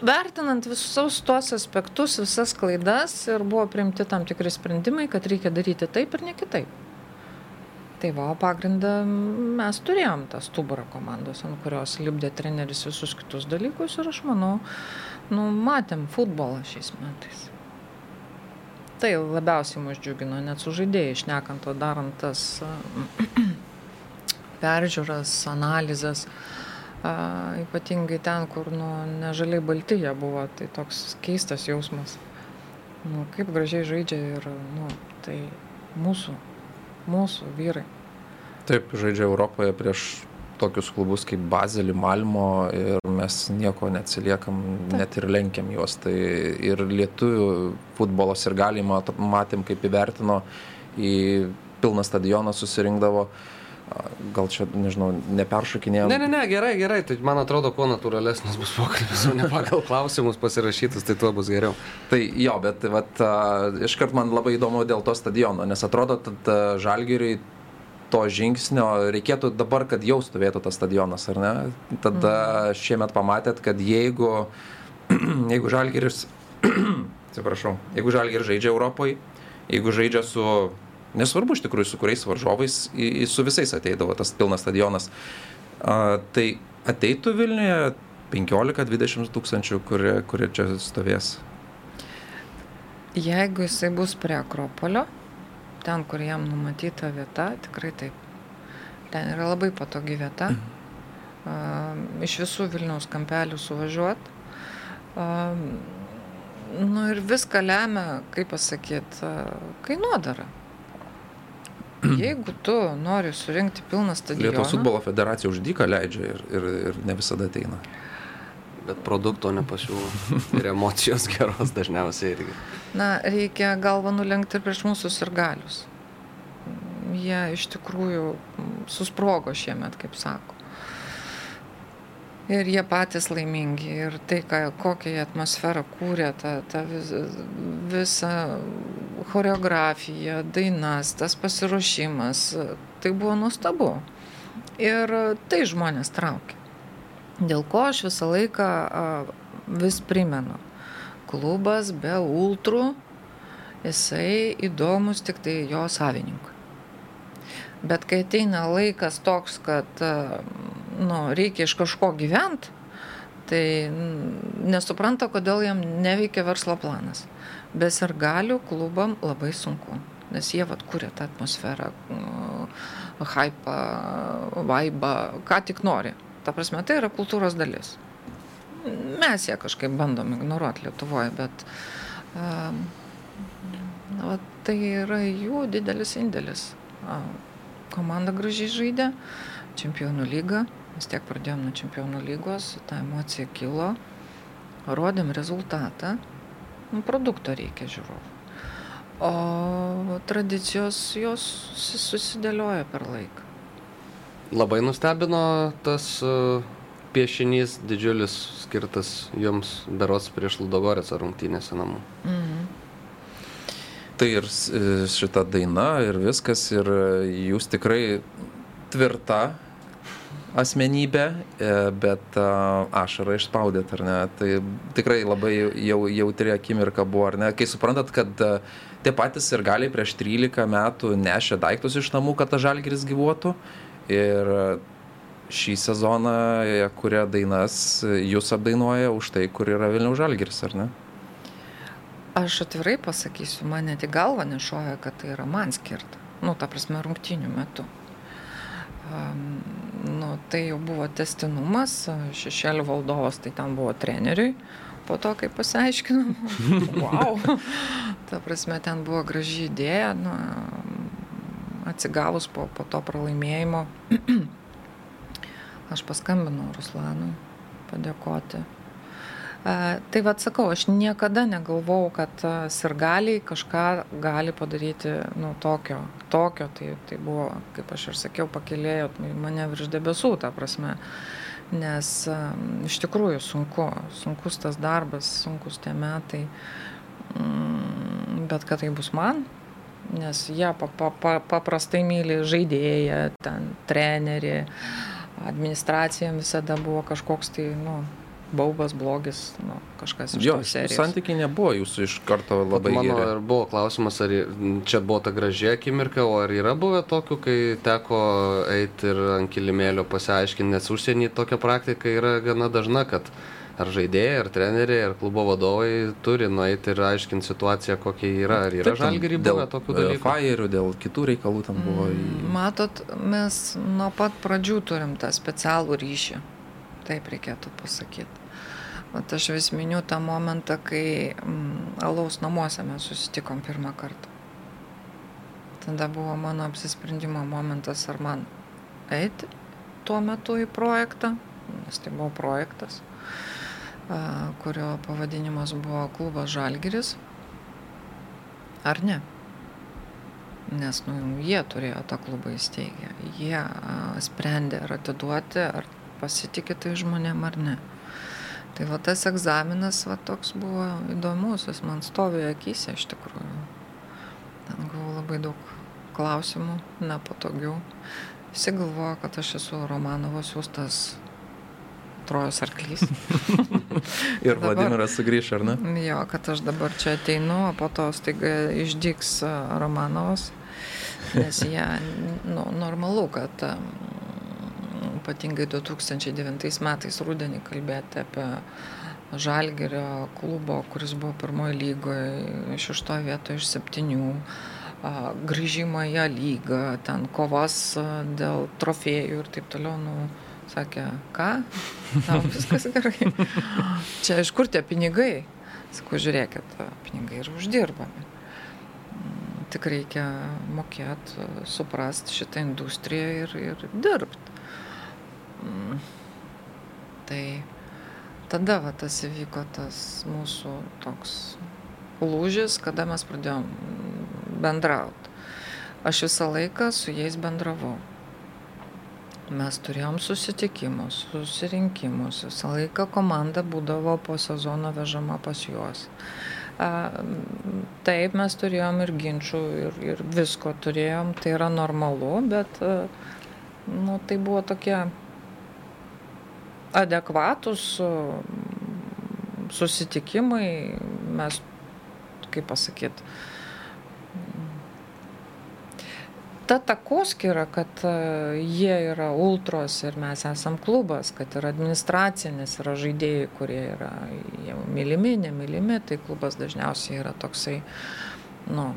vertinant visus tuos aspektus, visas klaidas ir buvo priimti tam tikri sprendimai, kad reikia daryti taip ir ne kitaip. Tai va, pagrindą mes turėjom tą stuburą komandos, ant kurios lipdė treneris visus kitus dalykus ir aš manau, nu, matėm futbolą šiais metais tai labiausiai mus džiugino, net su žaidėjai išnekant, o darant tas peržiūras, analizės, a, ypatingai ten, kur nu, nežaliai balti jie buvo, tai toks keistas jausmas. Nu, kaip gražiai žaidžia ir nu, tai mūsų, mūsų vyrai. Taip, žaidžia Europoje prieš tokius klubus kaip Bazelį, Malmo ir mes nieko neatsiliekam, Taip. net ir lenkiam juos. Tai ir lietuvių futbolas ir galima, matėm, kaip įvertino, į pilną stadioną susirinkdavo. Gal čia, nežinau, neperšokinėjau. Ne, ne, ne, gerai, gerai. Tai man atrodo, kuo natūralesnis bus pokalbis, o ne pagal klausimus pasirašytus, tai tuo bus geriau. Tai jo, bet vat, iškart man labai įdomu dėl to stadiono, nes atrodo, kad žalgiriui to žingsnio reikėtų dabar, kad jau stovėtų tas stadionas, ar ne? Tada mhm. šiemet pamatėt, kad jeigu, jeigu Žalgiris, atsiprašau, jeigu Žalgiris žaidžia Europoje, jeigu žaidžia su, nesvarbu iš tikrųjų su kuriais varžovais, su visais ateidavo tas pilnas stadionas, tai ateitų Vilniuje 15-20 tūkstančių, kurie, kurie čia stovės. Jeigu jisai bus prie Akropolio, ten, kur jam numatyta vieta, tikrai taip. Ten yra labai patogi vieta. Uh, iš visų Vilniaus kampelių suvažiuot. Uh, nu ir viską lemia, kaip pasakyti, uh, kainuodara. Jeigu tu nori surinkti pilną stadioną. Lietuvos futbolo federacija už dyką leidžia ir, ir, ir ne visada ateina bet produkto nepasiūlo. Ir emocijos geros dažniausiai irgi. Na, reikia galvą nulenkti prieš mūsų sirgalius. Jie iš tikrųjų susprogo šiemet, kaip sako. Ir jie patys laimingi. Ir tai, ką, kokią atmosferą kūrė, ta, ta vis, visa choreografija, dainas, tas pasiruošimas, tai buvo nuostabu. Ir tai žmonės traukia. Dėl ko aš visą laiką vis primenu. Klubas be ultrų, jisai įdomus tik tai jo savininkui. Bet kai ateina laikas toks, kad nu, reikia iš kažko gyventi, tai nesupranta, kodėl jam neveikia verslo planas. Be sirgalių klubam labai sunku, nes jie vat kuria tą atmosferą, hypą, vaibą, ką tik nori. Ta prasme, tai yra kultūros dalis. Mes ją kažkaip bandom ignoruoti Lietuvoje, bet um, na, tai yra jų didelis indėlis. Komanda gražiai žaidė, čempionų lyga, vis tiek pradėjom nuo čempionų lygos, ta emocija kilo, rodėm rezultatą, nu, produkto reikia žiūrovų. O tradicijos jos susidėlioja per laiką. Labai nustebino tas uh, piešinys didžiulis skirtas jums berots prieš Ludogorėco rungtynėse namų. Mhm. Tai ir e, šita daina ir viskas, ir jūs tikrai tvirta asmenybė, e, bet ašarą išspaudėt, ar ne? Tai tikrai labai jau, jautri akimirka buvo, ar ne? Kai suprantat, kad tie patys ir galiai prieš 13 metų nešė daiktus iš namų, kad ta žalgeris gyvuotų. Ir šį sezoną kuria dainas, jūs apdainuoja už tai, kur yra Vilniaus žalgeris, ar ne? Aš atvirai pasakysiu, man net į galvą nešoja, kad tai yra man skirta. Nu, ta prasme, rungtinių metų. Um, nu, tai jau buvo testinumas, šešėlių valdovas, tai ten buvo treneriui. Po to, kai pasiaiškinom, wow, ta prasme, ten buvo graži idėja, nu, atsigavus po, po to pralaimėjimo, aš paskambinau Ruslanui padėkoti. Tai vad sakau, aš niekada negalvojau, kad sirgaliai kažką gali padaryti nu, tokio. Tokio, tai, tai buvo, kaip aš ir sakiau, pakilėjo mane virš debesų, ta prasme. Nes iš tikrųjų sunku, sunkus tas darbas, sunkus tie metai. Mm, bet kad tai bus man, nes jie pa, pa, pa, paprastai myli žaidėją, ten trenerį, administracija visada buvo kažkoks tai, nu, baubas, blogis, nu, kažkas iš jo, santykiai nebuvo jūsų iš karto labai Mano geri. ir buvo klausimas, ar čia buvo ta graži akimirka, o ar yra buvę tokių, kai teko eiti ir ant kilimėlio pasiaiškinti, nes užsienį tokia praktika yra gana dažna, kad ar žaidėjai, ar treneriai, ar klubo vadovai turi nueiti ir aiškinti situaciją, kokia yra. Ar yra žalgerį buvę tokių e, dalykų? Fajerių, dėl kitų reikalų ten buvo. Į... Matot, mes nuo pat pradžių turim tą specialų ryšį. Taip reikėtų pasakyti. Vat aš vis miniu tą momentą, kai mm, alaus namuose mes susitikom pirmą kartą. Tada buvo mano apsisprendimo momentas, ar man eiti tuo metu į projektą, nes tai buvo projektas kurio pavadinimas buvo klubas Žalgiris. Ar ne? Nes nu, jie turėjo tą klubą įsteigę. Jie a, sprendė ar atiduoti, ar pasitikė tai žmonėm ar ne. Tai va tas egzaminas va toks buvo įdomus, jis man stovėjo akise iš tikrųjų. Ten gavau labai daug klausimų, nepatogių. Visi galvoja, kad aš esu Romanovo siūstas Trojos arklys. ir Vladimiras sugrįš, ar ne? Jo, kad aš dabar čia ateinu, o po to staiga išdyks Romanovas, nes jie, nu, normalu, kad ypatingai 2009 metais rudenį kalbėti apie Žalgerio klubo, kuris buvo pirmojo lygoje, šeštoje vietoje iš septynių, grįžimą į lygą, ten kovas dėl trofėjų ir taip toliau. Nu, Sakė, ką? Tau viskas gerai. Čia iš kur tie pinigai? Sakau, žiūrėkit, pinigai yra uždirbami. Tik reikia mokėti, suprasti šitą industriją ir, ir dirbti. Tai tada va, tas įvyko tas mūsų toks lūžis, kada mes pradėjom bendrauti. Aš visą laiką su jais bendravau mes turėjom susitikimus susirinkimus. Visą laiką komanda būdavo po sezono vežama pas juos. Taip mes turėjom ir ginčių ir, ir visko turėjom. Tai yra normalu bet nu, tai buvo tokie adekvatus susitikimai. Mes kaip pasakyt ta takoskyra, kad e, jie yra ultros ir mes esam klubas, kad yra administracija, nes yra žaidėjai, kurie yra jau mylimi, nemylimi, tai klubas dažniausiai yra toksai, nu,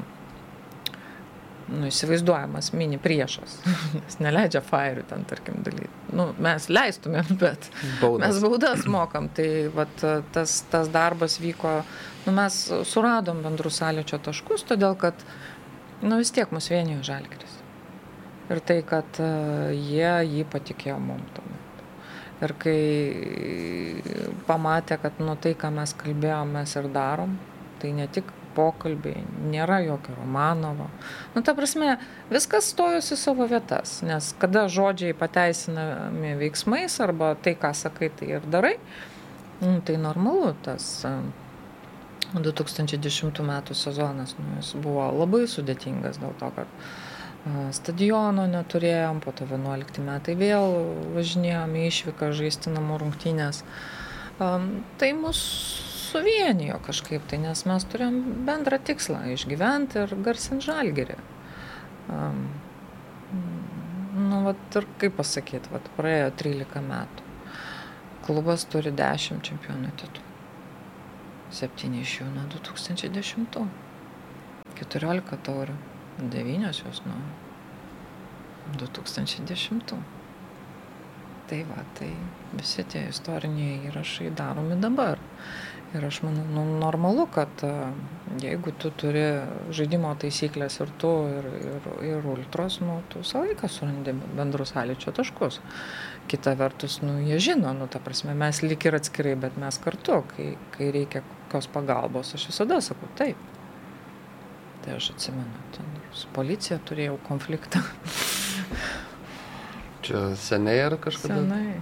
nu, įsivaizduojamas mini priešas, nes neleidžia fairių ten, tarkim, dalyti. Nu, mes leistumėm, bet baudas. mes baudas mokam, tai vat, tas, tas darbas vyko, nu, mes suradom bendrus sąlyčio taškus, todėl kad, nu, vis tiek mus vienijo žalgeris ir tai, kad e, jie jį patikėjo mum tuomet. Ir kai pamatė, kad nu tai, ką mes kalbėjom, mes ir darom, tai ne tik pokalbiai, nėra jokio Romanovo. Nu, ta prasme, viskas stojosi savo vietas, nes kada žodžiai pateisinami veiksmais arba tai, ką sakai, tai ir darai, nu, tai normalu tas 2010 metų sezonas, nu, buvo labai sudėtingas dėl to, kad stadiono neturėjom, po to 11 metai vėl važinėjom į išvyką žaisti namų rungtynės. Tai mus suvienijo kažkaip tai, nes mes turėjom bendrą tikslą - išgyventi ir garsinti žalgerį. Nu, vat ir kaip pasakyti, vat praėjo 13 metų. Klubas turi 10 čempionų titulų. 7 iš jų nuo 2010. 14 taurių. 9 jos nuo 2010. Tai va, tai visi tie istoriniai įrašai daromi dabar. Ir aš manau, nu, normalu, kad jeigu tu turi žaidimo taisyklės ir tu, ir, ir, ir ultros, nu, tu visą laiką surandi bendrus sąlyčio taškus. Kita vertus, nu, jie žino, nu, ta prasme, mes lik ir atskirai, bet mes kartu, kai, kai reikia kokios pagalbos, aš visada sakau taip. Tai aš atsimenu, ten su policija turėjau konfliktą. Čia seniai ar kažkada? Senai.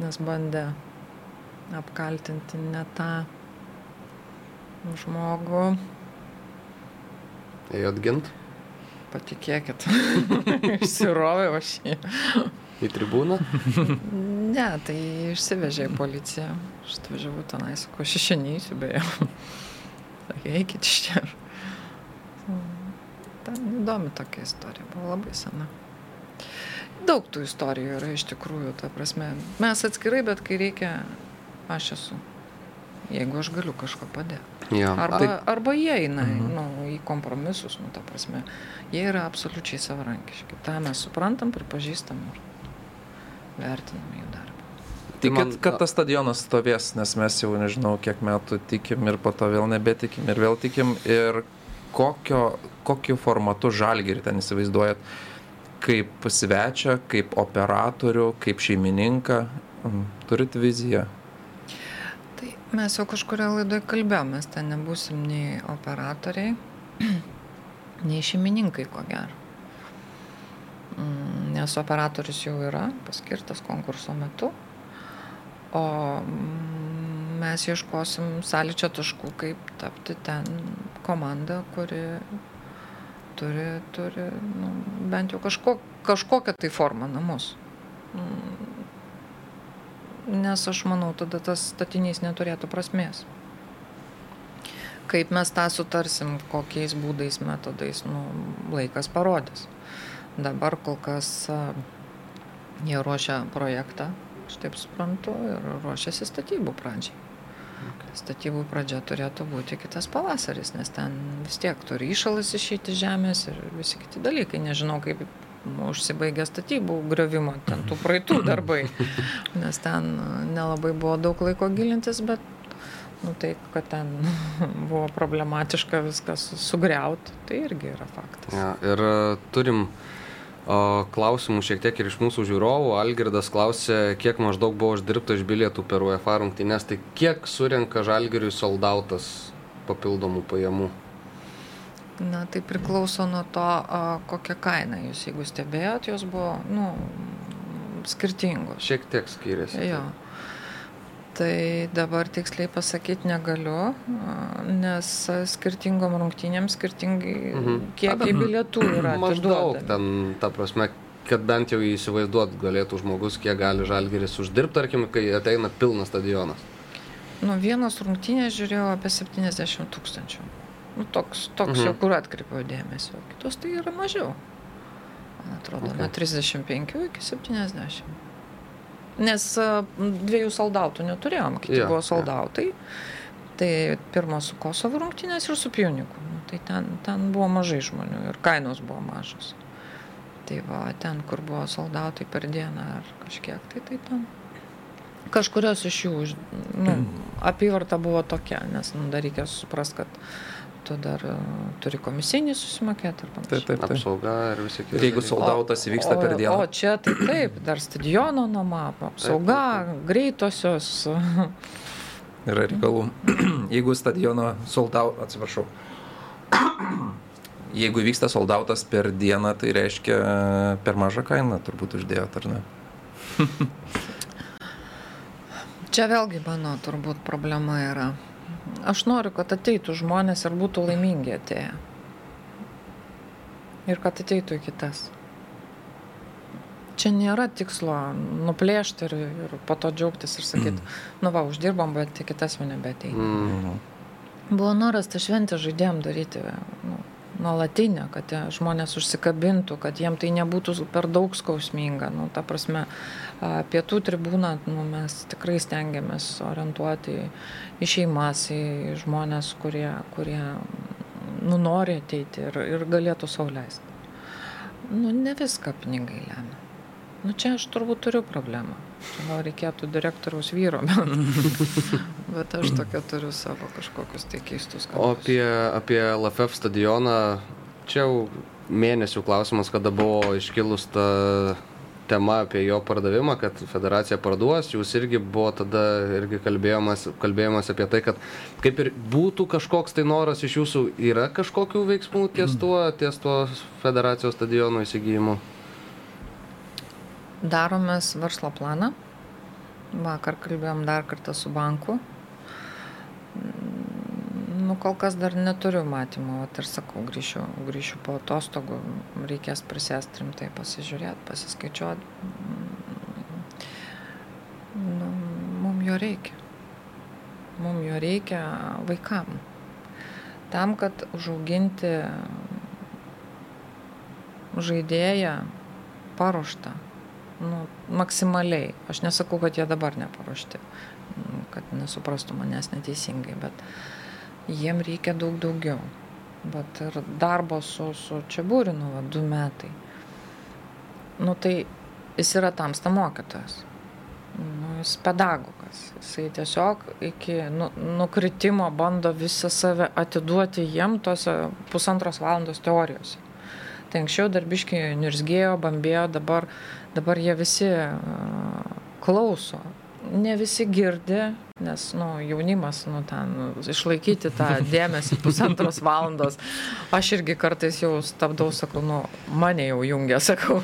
Nes bandė apkaltinti ne tą žmogų. Ėjot gint? Patikėkit. Išsiroviau aš jį. Į tribūną? ne, tai išsivežė į policiją. Aš atvažiavau tenai, sakau, aš išenysiu beje. Sakė, eikit iš čia. Įdomi tokia istorija, buvo labai sena daug tų istorijų yra iš tikrųjų, ta prasme. Mes atskirai, bet kai reikia, aš esu. Jeigu aš galiu kažko padėti. Ja. Arba, Tai, arba jie eina mhm. nu, į kompromisus, nu, ta prasme. Jie yra absoliučiai savarankiški. Ta mes suprantam, pripažįstam ir vertinam jų darbą. Tikit, man... kad tas stadionas stovės, nes mes jau nežinau, kiek metų tikim ir po to vėl nebetikim ir vėl tikim. Ir kokio, kokiu formatu žalgirį ten įsivaizduojat? kaip svečią, kaip operatorių, kaip šeimininką? Mm, turit viziją? Tai mes jau kažkuria laidoje kalbėjome, mes ten nebūsim nei operatoriai, nei šeimininkai, ko gero. Mm, nes operatorius jau yra paskirtas konkurso metu, o mm, mes ieškosim sąlyčio taškų, kaip tapti ten komanda, kuri turi, turi nu, bent jau kažko, kažkokią tai formą namus. Mm. Nes aš manau, tada tas statinys neturėtų prasmės. Kaip mes tą sutarsim, kokiais būdais, metodais, nu, laikas parodys. Dabar kol kas jie ruošia projektą, aš taip suprantu, ir ruošiasi statybų pradžiai. Statybų pradžia turėtų būti kitas pavasaris, nes ten vis tiek turi išalas išeiti žemės ir visi kiti dalykai. Nežinau, kaip užsibaigė statybų griovimo, ten tų praeitų darbai, nes ten nelabai buvo daug laiko gilintis, bet nu, tai, kad ten buvo problematiška viskas sugriauti, tai irgi yra faktas. Ja, ir uh, turim uh, klausimų šiek tiek ir iš mūsų žiūrovų. Algirdas klausė, kiek maždaug buvo uždirbta iš bilietų per UEFA rungtynės, tai kiek surenka žalgiriui soldautas papildomų pajamų? Na, tai priklauso nuo to, kokią kainą jūs, jeigu stebėjot, jos buvo, nu, skirtingos. Šiek tiek skiriasi. Jo. Tai. Tai dabar tiksliai pasakyti negaliu, nes skirtingom rungtynėm skirtingai mhm. kiekiai bilietų yra. Maždaug ten, ta prasme, kad bent jau įsivaizduot galėtų žmogus, kiek gali žalgeris uždirbti, tarkim, kai ateina pilnas stadionas. Nu, vienos rungtynės žiūrėjau apie 70 tūkstančių. Nu, toks, toks mhm. jau, kur atkreipiau dėmesio. Kitos tai yra mažiau. Man atrodo, okay. nuo 35 iki 70. Nes dviejų soldautų neturėjom, kiti ja, buvo soldautai. Ja. Tai pirmo su Kosovo rungtynės ir su Pioniku. Nu, tai ten, ten buvo mažai žmonių ir kainos buvo mažos. Tai va, ten, kur buvo soldautai per dieną ar kažkiek, tai tai ten. Kažkurios iš jų, nu, apyvarta buvo tokia, nes nu, dar reikia suprasti, kad tu dar uh, turi komisinį susimokėti. Taip, taip, taip. Apsauga ir visi kiti. Jeigu soldautas įvyksta per dieną. O čia tai taip, dar stadiono nuoma, apsauga, taip, taip, taip. greitosios. yra reikalų. Jeigu stadiono soldau, atsiprašau. Jeigu vyksta soldautas per dieną, tai reiškia per mažą kainą turbūt uždėjot, ar ne? Čia vėlgi mano turbūt problema yra. Aš noriu, kad ateitų žmonės ir būtų laimingi atėję. Ir kad ateitų į kitas. Čia nėra tikslo nuplėšti ir, ir po to džiaugtis ir sakyti, mm. nu va, uždirbom, bet į kitas jau nebeteina. Mm. Buvo noras tą šventę žaidėjom daryti nu, nuolatinę, kad žmonės užsikabintų, kad jiem tai nebūtų per daug skausminga. Nu, ta prasme, pietų tribūną nu, mes tikrai stengiamės orientuoti į šeimas, į žmonės, kurie, kurie nu, nori ateiti ir, ir galėtų sauliaisti. Nu, ne viską pinigai lemia. Nu, čia aš turbūt turiu problemą. Čia gal reikėtų direktoriaus vyro, bet, bet aš tokia turiu savo kažkokius tai keistus kalbus. O apie, apie LFF stadioną, čia jau mėnesių klausimas, kada buvo iškilus ta tema apie jo pardavimą, kad federacija parduos, jūs irgi buvo tada irgi kalbėjimas, kalbėjimas apie tai, kad kaip ir būtų kažkoks tai noras iš jūsų, yra kažkokių veiksmų ties tuo, ties tuo federacijos stadionų įsigijimu? daromės verslo planą. Vakar kalbėjom dar kartą su banku. Nu, kol kas dar neturiu matymo, o ir sakau, grįšiu, grįšiu po atostogų, reikės prisėsti rimtai pasižiūrėti, pasiskaičiuoti. Nu, mums jo reikia. Mums jo reikia vaikam. Tam, kad užauginti žaidėją paruoštą nu, maksimaliai. Aš nesakau, kad jie dabar neparuošti, kad nesuprastų manęs neteisingai, bet jiem reikia daug daugiau. Bet ir darbo su, su Čiabūrinu, va, du metai. Nu tai jis yra tamsta mokytojas. Nu, jis pedagogas. Jisai tiesiog iki nu, nukritimo bando visą save atiduoti jiem tose pusantros valandos teorijose. Tai anksčiau darbiškai nirzgėjo, bambėjo, dabar, dabar jie visi klauso. Ne visi girdi, nes nu, jaunimas, nu, ten, išlaikyti tą dėmesį pusantros valandos. Aš irgi kartais jau stabdau, sakau, nu, mane jau jungia, sakau.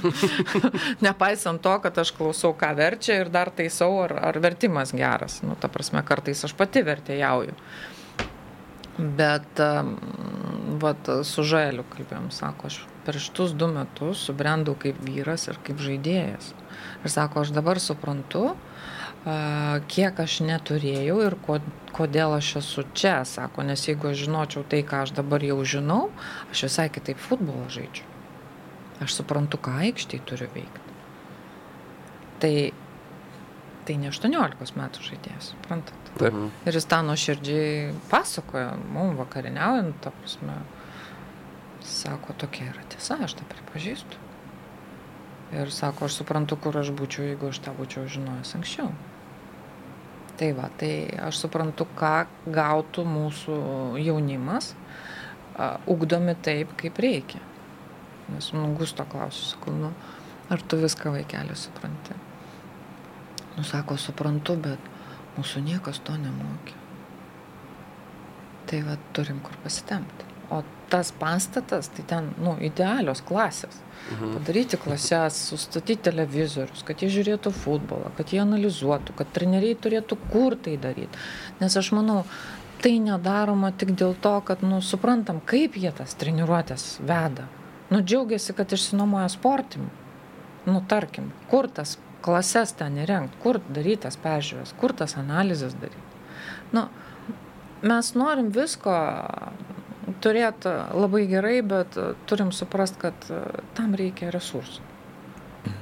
Nepaisant to, kad aš klausau, ką verčia ir dar taisau, ar, ar vertimas geras. Nu, ta prasme, kartais aš pati vertėjauju. Bet, vat, su Žaeliu kalbėjom, sako, aš per šitus du metus subrendau kaip vyras ir kaip žaidėjas. Ir sako, aš dabar suprantu, kiek aš neturėjau ir kodėl aš esu čia, sako, nes jeigu aš žinočiau tai, ką aš dabar jau žinau, aš visai kitaip futbolą žaidžiu. Aš suprantu, ką aikštėje turiu veikti. Tai, tai ne 18 metų žaidėjas, suprantat? Taip. Ir jis tą nuoširdžiai pasakoja, mums vakarieniaujant, ta prasme, Sako, tokia yra tiesa, aš tą pripažįstu. Ir sako, aš suprantu, kur aš būčiau, jeigu aš tą būčiau žinojęs anksčiau. Tai va, tai aš suprantu, ką gautų mūsų jaunimas, ugdomi taip, kaip reikia. Nes, nu, Gusto klausiu, sakau, nu, ar tu viską vaikelį supranti? Nu, sako, suprantu, bet mūsų niekas to nemokė. Tai va, turim kur pasitemti. O tas pastatas, tai ten, nu, idealios klasės. Mhm. Padaryti klases, sustatyti televizorius, kad jie žiūrėtų futbolą, kad jie analizuotų, kad treneriai turėtų kur tai daryti. Nes aš manau, tai nedaroma tik dėl to, kad, nu, suprantam, kaip jie tas treniruotės veda. Nu, džiaugiasi, kad išsinuomoja sportim. Nu, tarkim, kur tas klases ten įrengti, kur darytas peržiūras, kur tas analizės daryti. Nu, mes norim visko turėti labai gerai, bet turim suprast, kad e, tam reikia resursų.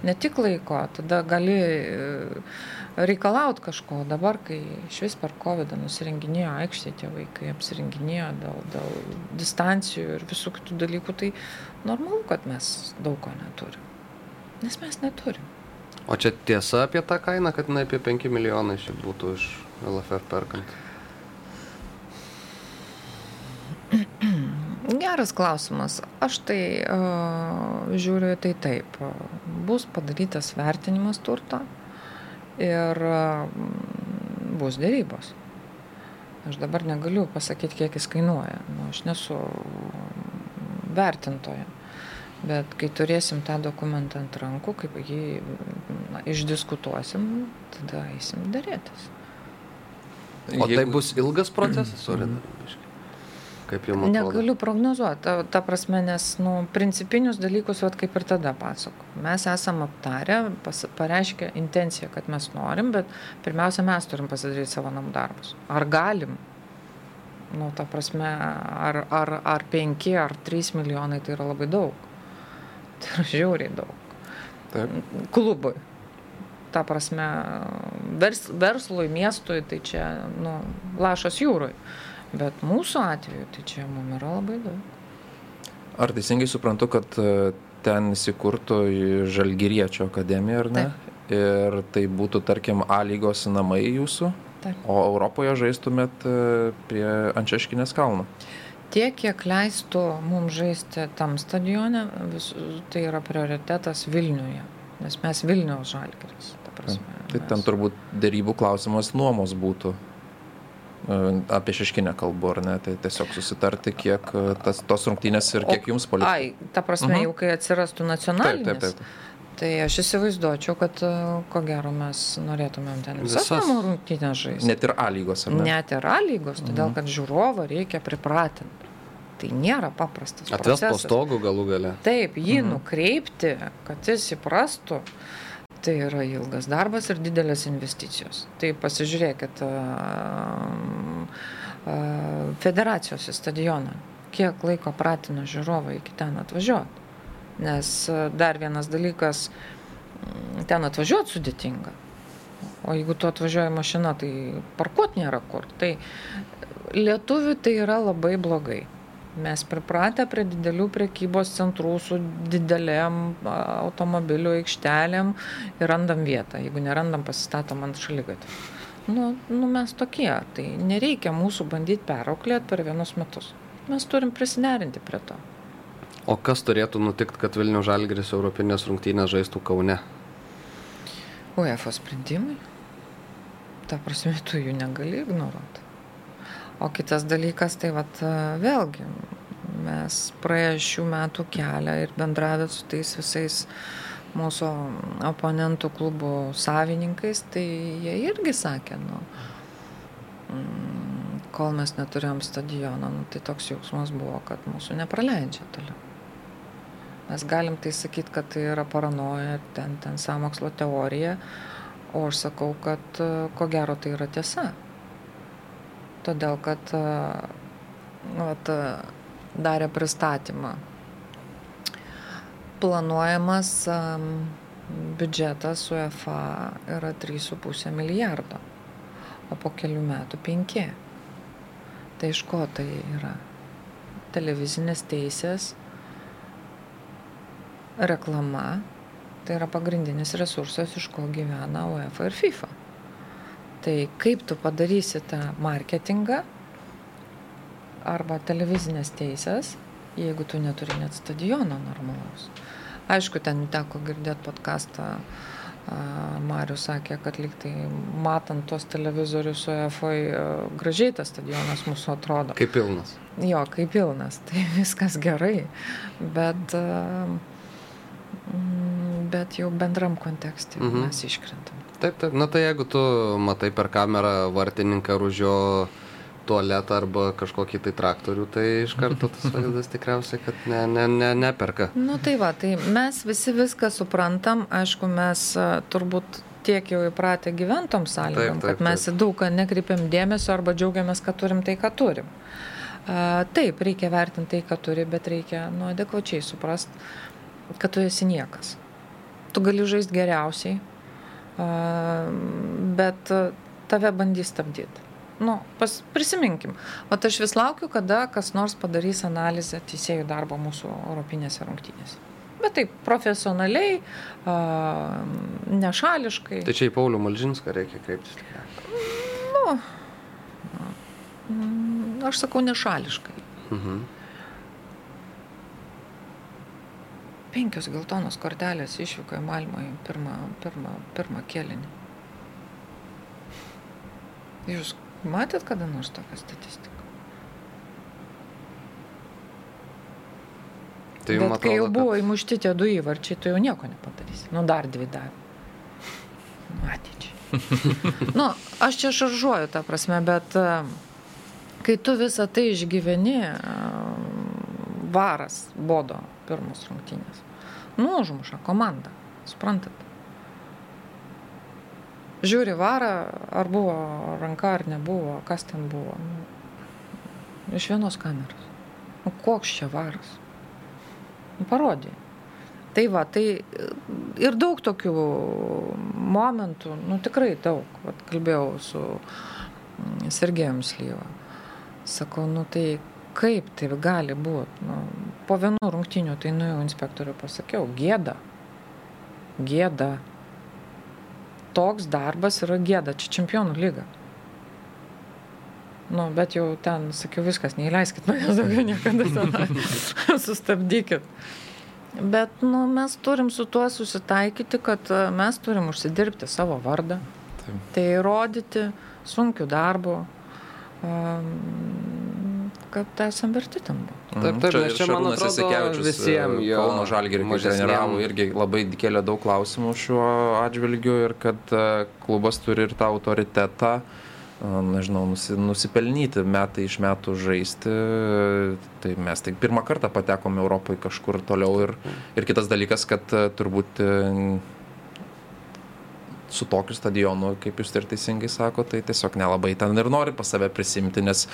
Ne tik laiko, tada gali e, reikalauti kažko. Dabar, kai iš vis per COVID nusirenginėjo aikštė, tie vaikai apsirenginėjo dėl, dėl distancijų ir visų kitų dalykų, tai normalu, kad mes daug ko neturim. Nes mes neturim. O čia tiesa apie tą kainą, kad jinai apie 5 milijonai šiaip būtų iš LFF perkant? Geras klausimas. Aš tai uh, žiūriu tai taip. Bus padarytas vertinimas turto ir uh, bus dėrybos. Aš dabar negaliu pasakyti, kiek jis kainuoja. Nu, aš nesu vertintoja. Bet kai turėsim tą dokumentą ant rankų, kaip jį na, išdiskutuosim, tada eisim dėrėtis. O tai bus ilgas procesas, Orina? Kaip jums? Negaliu prognozuoti, ta, ta prasme, nes nu, principinius dalykus, vat, kaip ir tada pasako. Mes esam aptarę, pas, pareiškę intenciją, kad mes norim, bet pirmiausia, mes turim pasidaryti savo namų darbus. Ar galim? Nu, ta prasme, ar, ar, ar 5 ar 3 milijonai tai yra labai daug. Tai yra žiauriai daug. Taip. Klubui. Ta prasme, vers, verslui, miestui, tai čia, nu, lašas jūrui. Bet mūsų atveju, tai čia mums yra labai daug. Ar teisingai suprantu, kad e, ten įsikurtų Žalgiriečio akademija, ar ne? Taip. Ir tai būtų, tarkim, A lygos namai jūsų? Taip. O Europoje žaistumėt e, prie Ančeškinės kalno? Tiek, kiek leistų mums žaisti tam stadione, vis, tai yra prioritetas Vilniuje. Nes mes Vilniaus žalgeris. Tai ten turbūt dėrybų klausimas nuomos būtų. E, apie šeškinę kalbu, ar ne? Tai tiesiog susitarti, kiek e, tas, tos rungtynės ir kiek o, jums paliko. Ai, ta prasme, uh -huh. jau kai atsirastų nacionalinis. Taip, taip, taip. Tai aš įsivaizduočiau, kad ko gero mes norėtumėm ten visas, namų rungtynės žaisti. Net ir A lygos, ar ne? Net ir A lygos, todėl mhm. kad žiūrovą reikia pripratinti. Tai nėra paprastas. Atves po stogu galų gale. Taip, jį mhm. nukreipti, kad jis įprastų. Tai yra ilgas darbas ir didelės investicijos. Tai pasižiūrėkit federacijos į stadioną. Kiek laiko pratino žiūrovą iki ten atvažiuoti. Nes dar vienas dalykas, ten atvažiuoti sudėtinga. O jeigu tu atvažiuoji mašina, tai parkuoti nėra kur. Tai lietuvių tai yra labai blogai. Mes pripratę prie didelių prekybos centrų su didelėm automobilių aikštelėm ir randam vietą. Jeigu nerandam, pasistatom ant šalygatvių. Nu, nu mes tokie, tai nereikia mūsų bandyti perauklėti per vienus metus. Mes turim prisiderinti prie to. O kas turėtų nutikti, kad Vilnių Žalgris Europinės rungtynės žaistų Kaune? UEFA sprendimai. Ta prasme, tu jų negali ignoruoti. O kitas dalykas, tai vat, vėlgi, mes praėję šių metų kelią ir bendravę su tais visais mūsų oponentų klubų savininkais, tai jie irgi sakė, nu, mm, kol mes neturėjom stadiono, nu, tai toks jausmas buvo, kad mūsų nepraleidžia toliau. Mes galim tai sakyti, kad tai yra paranoja, ten, ten samokslo teorija, o aš sakau, kad ko gero tai yra tiesa. Todėl, kad vat, darė pristatymą. Planuojamas biudžetas UEFA yra 3,5 milijardo, o po kelių metų 5. Tai iš ko tai yra? Televizinės teisės reklama tai yra pagrindinis resursas, iš ko gyvena UEFA ir FIFA. Tai kaip tu padarysi tą marketingą arba televizinės teisės, jeigu tu neturi net stadiono normalaus. Aišku, ten teko girdėti podcastą, Marius sakė, kad liktai matant tuos televizorius su EFA gražiai tas stadionas mūsų atrodo. Kaip pilnas. Jo, kaip pilnas, tai viskas gerai. Bet bet jau bendram kontekste mhm. mes iškrentam. Taip, taip. Na tai jeigu tu matai per kamerą vartininką ar už jo tualetą arba kažkokį tai traktorių, tai iš karto tas vaizdas tikriausiai, kad ne, ne, ne, neperka. Na nu, tai va, tai mes visi viską suprantam, aišku, mes turbūt tiek jau įpratę gyventom sąlygom, taip, taip, kad mes į daug ką nekreipiam dėmesio arba džiaugiamės, kad turim tai, ką turim. Taip, reikia vertinti tai, ką turi, bet reikia nu, adekvačiai suprasti kad tu esi niekas. Tu gali žaisti geriausiai, bet tave bandys stabdyti. Nu, pas, prisiminkim, o aš vis laukiu, kada kas nors padarys analizę teisėjų darbo mūsų europinėse rungtynėse. Bet taip, profesionaliai, a, nešališkai. Tai čia į Paulių Malžinską reikia kreiptis. Nu, aš sakau nešališkai. Mhm. Penkios geltonos kortelės išvyko į Malmą į pirmą, pirmą, pirmą kėlinį. Jūs Matėt kada nors tokią statistiką? Tai Bet jums kai jau atrodo, buvo kad įmušti tie du įvarčiai, tu jau nieko nepadarysi. Nu, dar dvi davė. Nu, ateičiai. nu, aš čia šaržuoju tą prasme, bet e, kai tu visą tai išgyveni, e, varas bodo pirmus rungtynės. Nu, užmuša komanda, suprantat. Žiūri varą, ar buvo ranka, ar nebuvo, kas ten buvo. Nu, iš vienos kameros. Nu, koks čia varas? Nu, parodė. Tai va, tai e, ir daug tokių momentų, nu tikrai daug. Vat kalbėjau su mm, Sergejum Slyva. Sakau, nu tai kaip taip gali būti? Nu, po vienų rungtinių tai nuėjau inspektoriui pasakiau, gėda. Gėda. Toks darbas yra gėda, čia čempionų lyga. Nu, bet jau ten sakiau viskas, neįleiskit manęs daugiau niekada. Sustabdykit. Bet nu, mes turim su tuo susitaikyti, kad e, mes turim užsidirbti savo vardą. Taip. Tai rodyti sunkiu darbu, um, kad esam verti tam būti. Taip, taip, ir čia, man atrodo, Jasikevičius, visiem e, jo Kauno Žalgirį, treniravo, irgi labai kėlė daug klausimų šiuo atžvilgiu ir kad e, klubas turi ir tą autoritetą, e, nežinau, nusi, nusipelnyti metai iš metų žaisti. Tai mes tik pirmą kartą patekome Europoje kažkur toliau ir, ir kitas dalykas, kad turbūt su tokiu stadionu, kaip jūs ir teisingai sako, tai tiesiog nelabai ten ir nori pas save prisimti, nes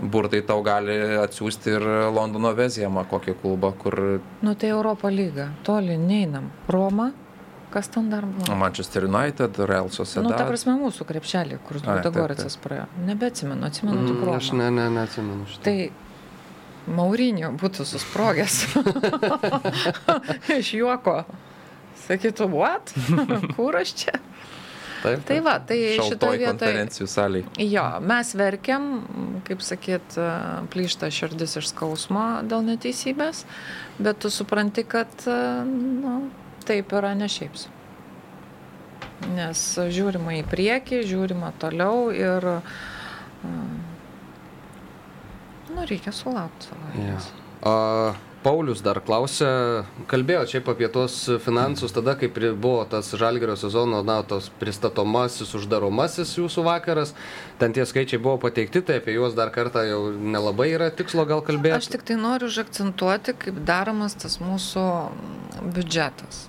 burtai tau gali atsiųsti ir Londono Vezijamą kokį klubą, kur Nu tai Europo lyga, toli neinam. Roma, kas ten dar buvo? Manchester United, Real Sociedad. Nu, ta prasme, mūsų krepšelį, kur Ludogoricas praėjo. Nebeatsimenu, atsimenu tik Mm, Romą. Aš ne, ne, neatsimenu šitą. Tai Maurinio būtų susprogęs iš juoko. Sakytų, what? Kur aš čia? Taip, Tai va, tai šitoje vietoje. konferencijų saliai. Jo, mes verkiam, kaip sakyt, plyšta širdis iš skausmo dėl neteisybės, bet tu supranti, kad nu, taip yra ne šiaip. Nes žiūrima į priekį, žiūrima toliau ir nu, reikia sulaukti savo. Ja. A, Paulius dar klausė, kalbėjo šiaip apie tuos finansus, tada pri- buvo tas žalgerio sezono, na, tos pristatomasis, uždaromasis jūsų vakaras, ten tie skaičiai buvo pateikti, tai apie juos dar kartą jau nelabai yra tikslo gal kalbėti. Aš tik tai noriu užakcentuoti, kaip daromas tas mūsų biudžetas.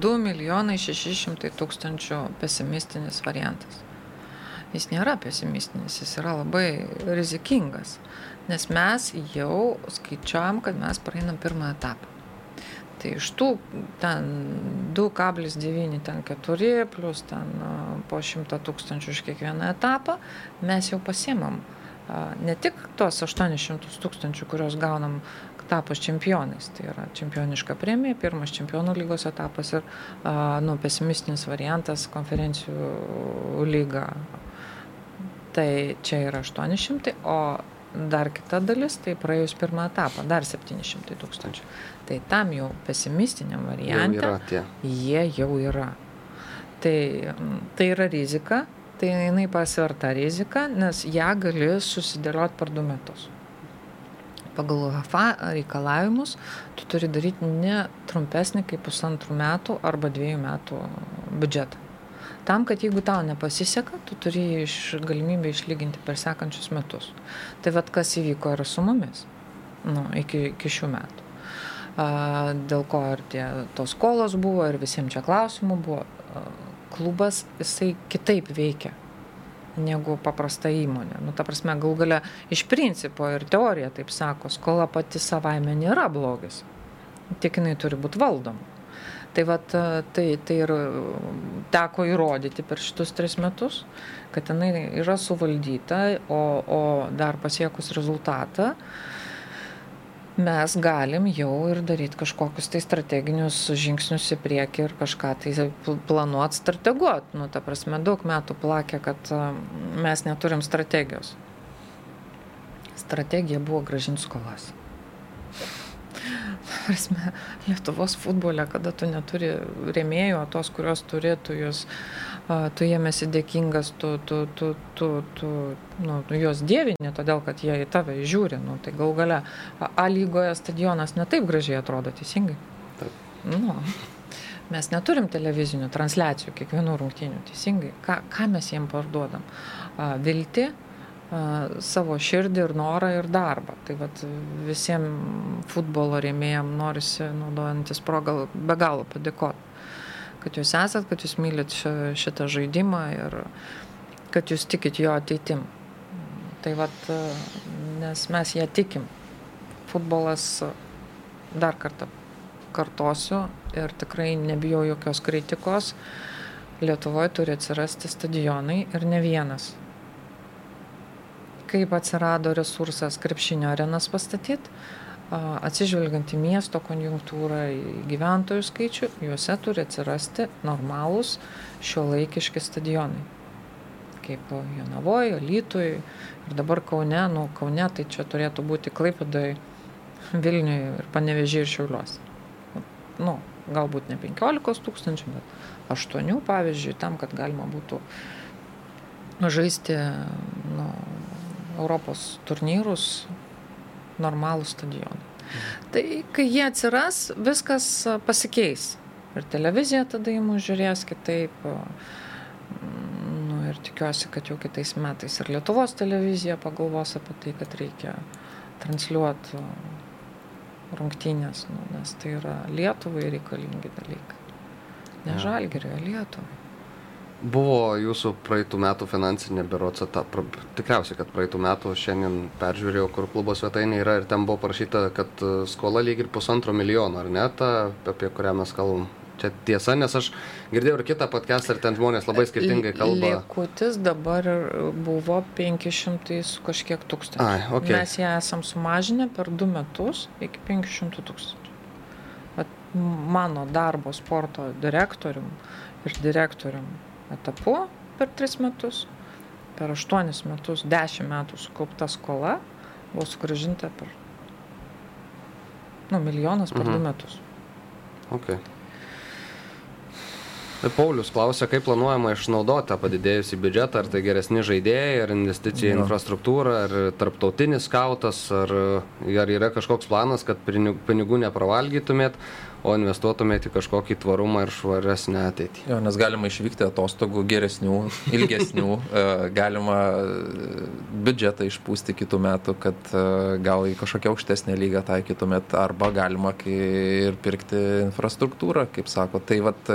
2 milijonai 600 tūkstančių pesimistinis variantas. Jis nėra pesimistinis, jis yra labai rizikingas, nes mes jau skaičiuojam, kad mes praeinam pirmą etapą. Tai iš tų ten 2,9, ten 4, plus ten po 100 tūkstančių už kiekvieną etapą, mes jau pasiemam ne tik tuos 800 tūkstančių, kuriuos gaunam tapus čempionais. Tai yra čempioniška premija, pirmas čempionų lygos etapas ir nu, pesimistinis variantas konferencijų lyga. Tai čia yra 800, o dar kita dalis, tai praėjus pirmą etapą, dar 700 tūkstančių. Tai tam jau pesimistiniam Jau variante yra tie. jie jau yra. Tai, mm, tai yra rizika, tai jinai pasverta rizika, nes ją gali susidėlioti per du metus. Pagal UEFA reikalavimus tu turi daryti ne trumpesnį kaip pusantrų metų arba dviejų metų biudžetą. Tam, kad jeigu tau nepasiseka, tu turi iš galimybę išlyginti per sekančius metus. Tai vad kas įvyko ir su mumis nu, iki, iki šių metų. A, dėl ko ir tie, tos skolos buvo ir visiems čia klausimų buvo. A, klubas jisai kitaip veikia negu paprasta įmonė. Nu, ta prasme, gal galia iš principo ir teorija taip sako, skola pati savaime nėra blogis. Tik jinai turi būti valdoma. Tai, vat, tai, tai ir teko įrodyti per šitus tris metus, kad jinai yra suvaldyta, o, o dar pasiekus rezultatą, mes galim jau ir daryti kažkokius tai strateginius žingsnius į priekį ir kažką tai planuoti, strateguoti. Nu, ta prasme, daug metų plakė, kad a, mes neturim strategijos. Strategija buvo gražinti skolas. Prasme, Lietuvos futbole, kada tu neturi rėmėjų, o tos, kurios turi, tu jūs tu jiem esi dėkingas, tu, tu, tu, tu, tu nu, juos dėvinė, todėl kad jie į tave žiūri. Nu, tai gal gale A lygoje stadionas netaip gražiai atrodo, teisingai? Taip. Nu, mes neturim televizinių transliacijų kiekvienų rungtynių, teisingai. Ką, ką mes jiem parduodam? Vilti, savo širdį ir norą ir darbą. Tai vat visiems futbolo rėmėjams norisi, naudojantis progą, be galo padėkoti kad jūs esat, kad jūs mylit šitą žaidimą ir kad jūs tikit jo ateitim. Tai vat, nes mes ją tikim. Futbolas, dar kartą kartosiu ir tikrai nebijau jokios kritikos, Lietuvoje turi atsirasti stadionai ir ne vienas. Kaip atsirado resursas krepšinio arenas pastatyti, atsižvelgiant į miesto konjunktūrą, į gyventojų skaičių, juose turi atsirasti normalūs šio laikiški stadionai. Kaip Jonavoje, Lytui ir dabar Kaune, nu Kaune tai čia turėtų būti Klaipėdai, Vilniui ir Panevežiai ir Šiauliuos. Nu, galbūt ne 15 tūkstančių, bet 8 pavyzdžiui, tam, kad galima būtų žaisti nu, Europos turnyrus normalų stadioną. Tai kai jie atsiras, viskas pasikeis. Ir televizija tada į mus žiūrės kitaip. Nu, ir tikiuosi, kad jau kitais metais ir Lietuvos televizija pagalvos apie tai, kad reikia transliuoti rungtynės, nu, nes tai yra Lietuvai reikalingi dalykai. Ne žalgerio, Lietuvai. Buvo jūsų praeitų metų finansinė etapa, tikriausiai, kad praeitų metų šiandien peržiūrėjau, kur klubo svetainė yra ir ten buvo parašyta, kad e, skola lyg ir pusantro milijono, ar ne, ta, apie kurią mes kalbam. Čia tiesa, nes aš girdėjau ir kitą podcastą ir ten žmonės labai skirtingai kalba. Likutis dabar buvo 500 su kažkiek tūkstančių. Ai, okay. Mes ją esam sumažinę per du metus iki 500 tūkstančių. Mano darbo sporto direktorium ir direktorium etapu per tris metus. Per aštuonis metus, dešimt metų sukaupta skola buvo sugražinta per nu, milijonas per mhm. du metus. Okay. Tai Paulius klausia, kaip planuojama išnaudoti tą padidėjusį biudžetą, ar tai geresni žaidėjai, ar investicija į infrastruktūrą, ar tarptautinis skautas, ar, ar yra kažkoks planas, kad pinigų nepravalgytumėt, o investuotumėte į kažkokį tvarumą ir švaresnę ateitį. Jo, nes galima išvykti atostogų geresnių, ilgesnių, e, galima e, biudžetą išpūsti kitų metų, kad e, gal į kažkokią aukštesnę lygą taikytumėt, arba galima ir pirkti infrastruktūrą, kaip sako. Tai vad,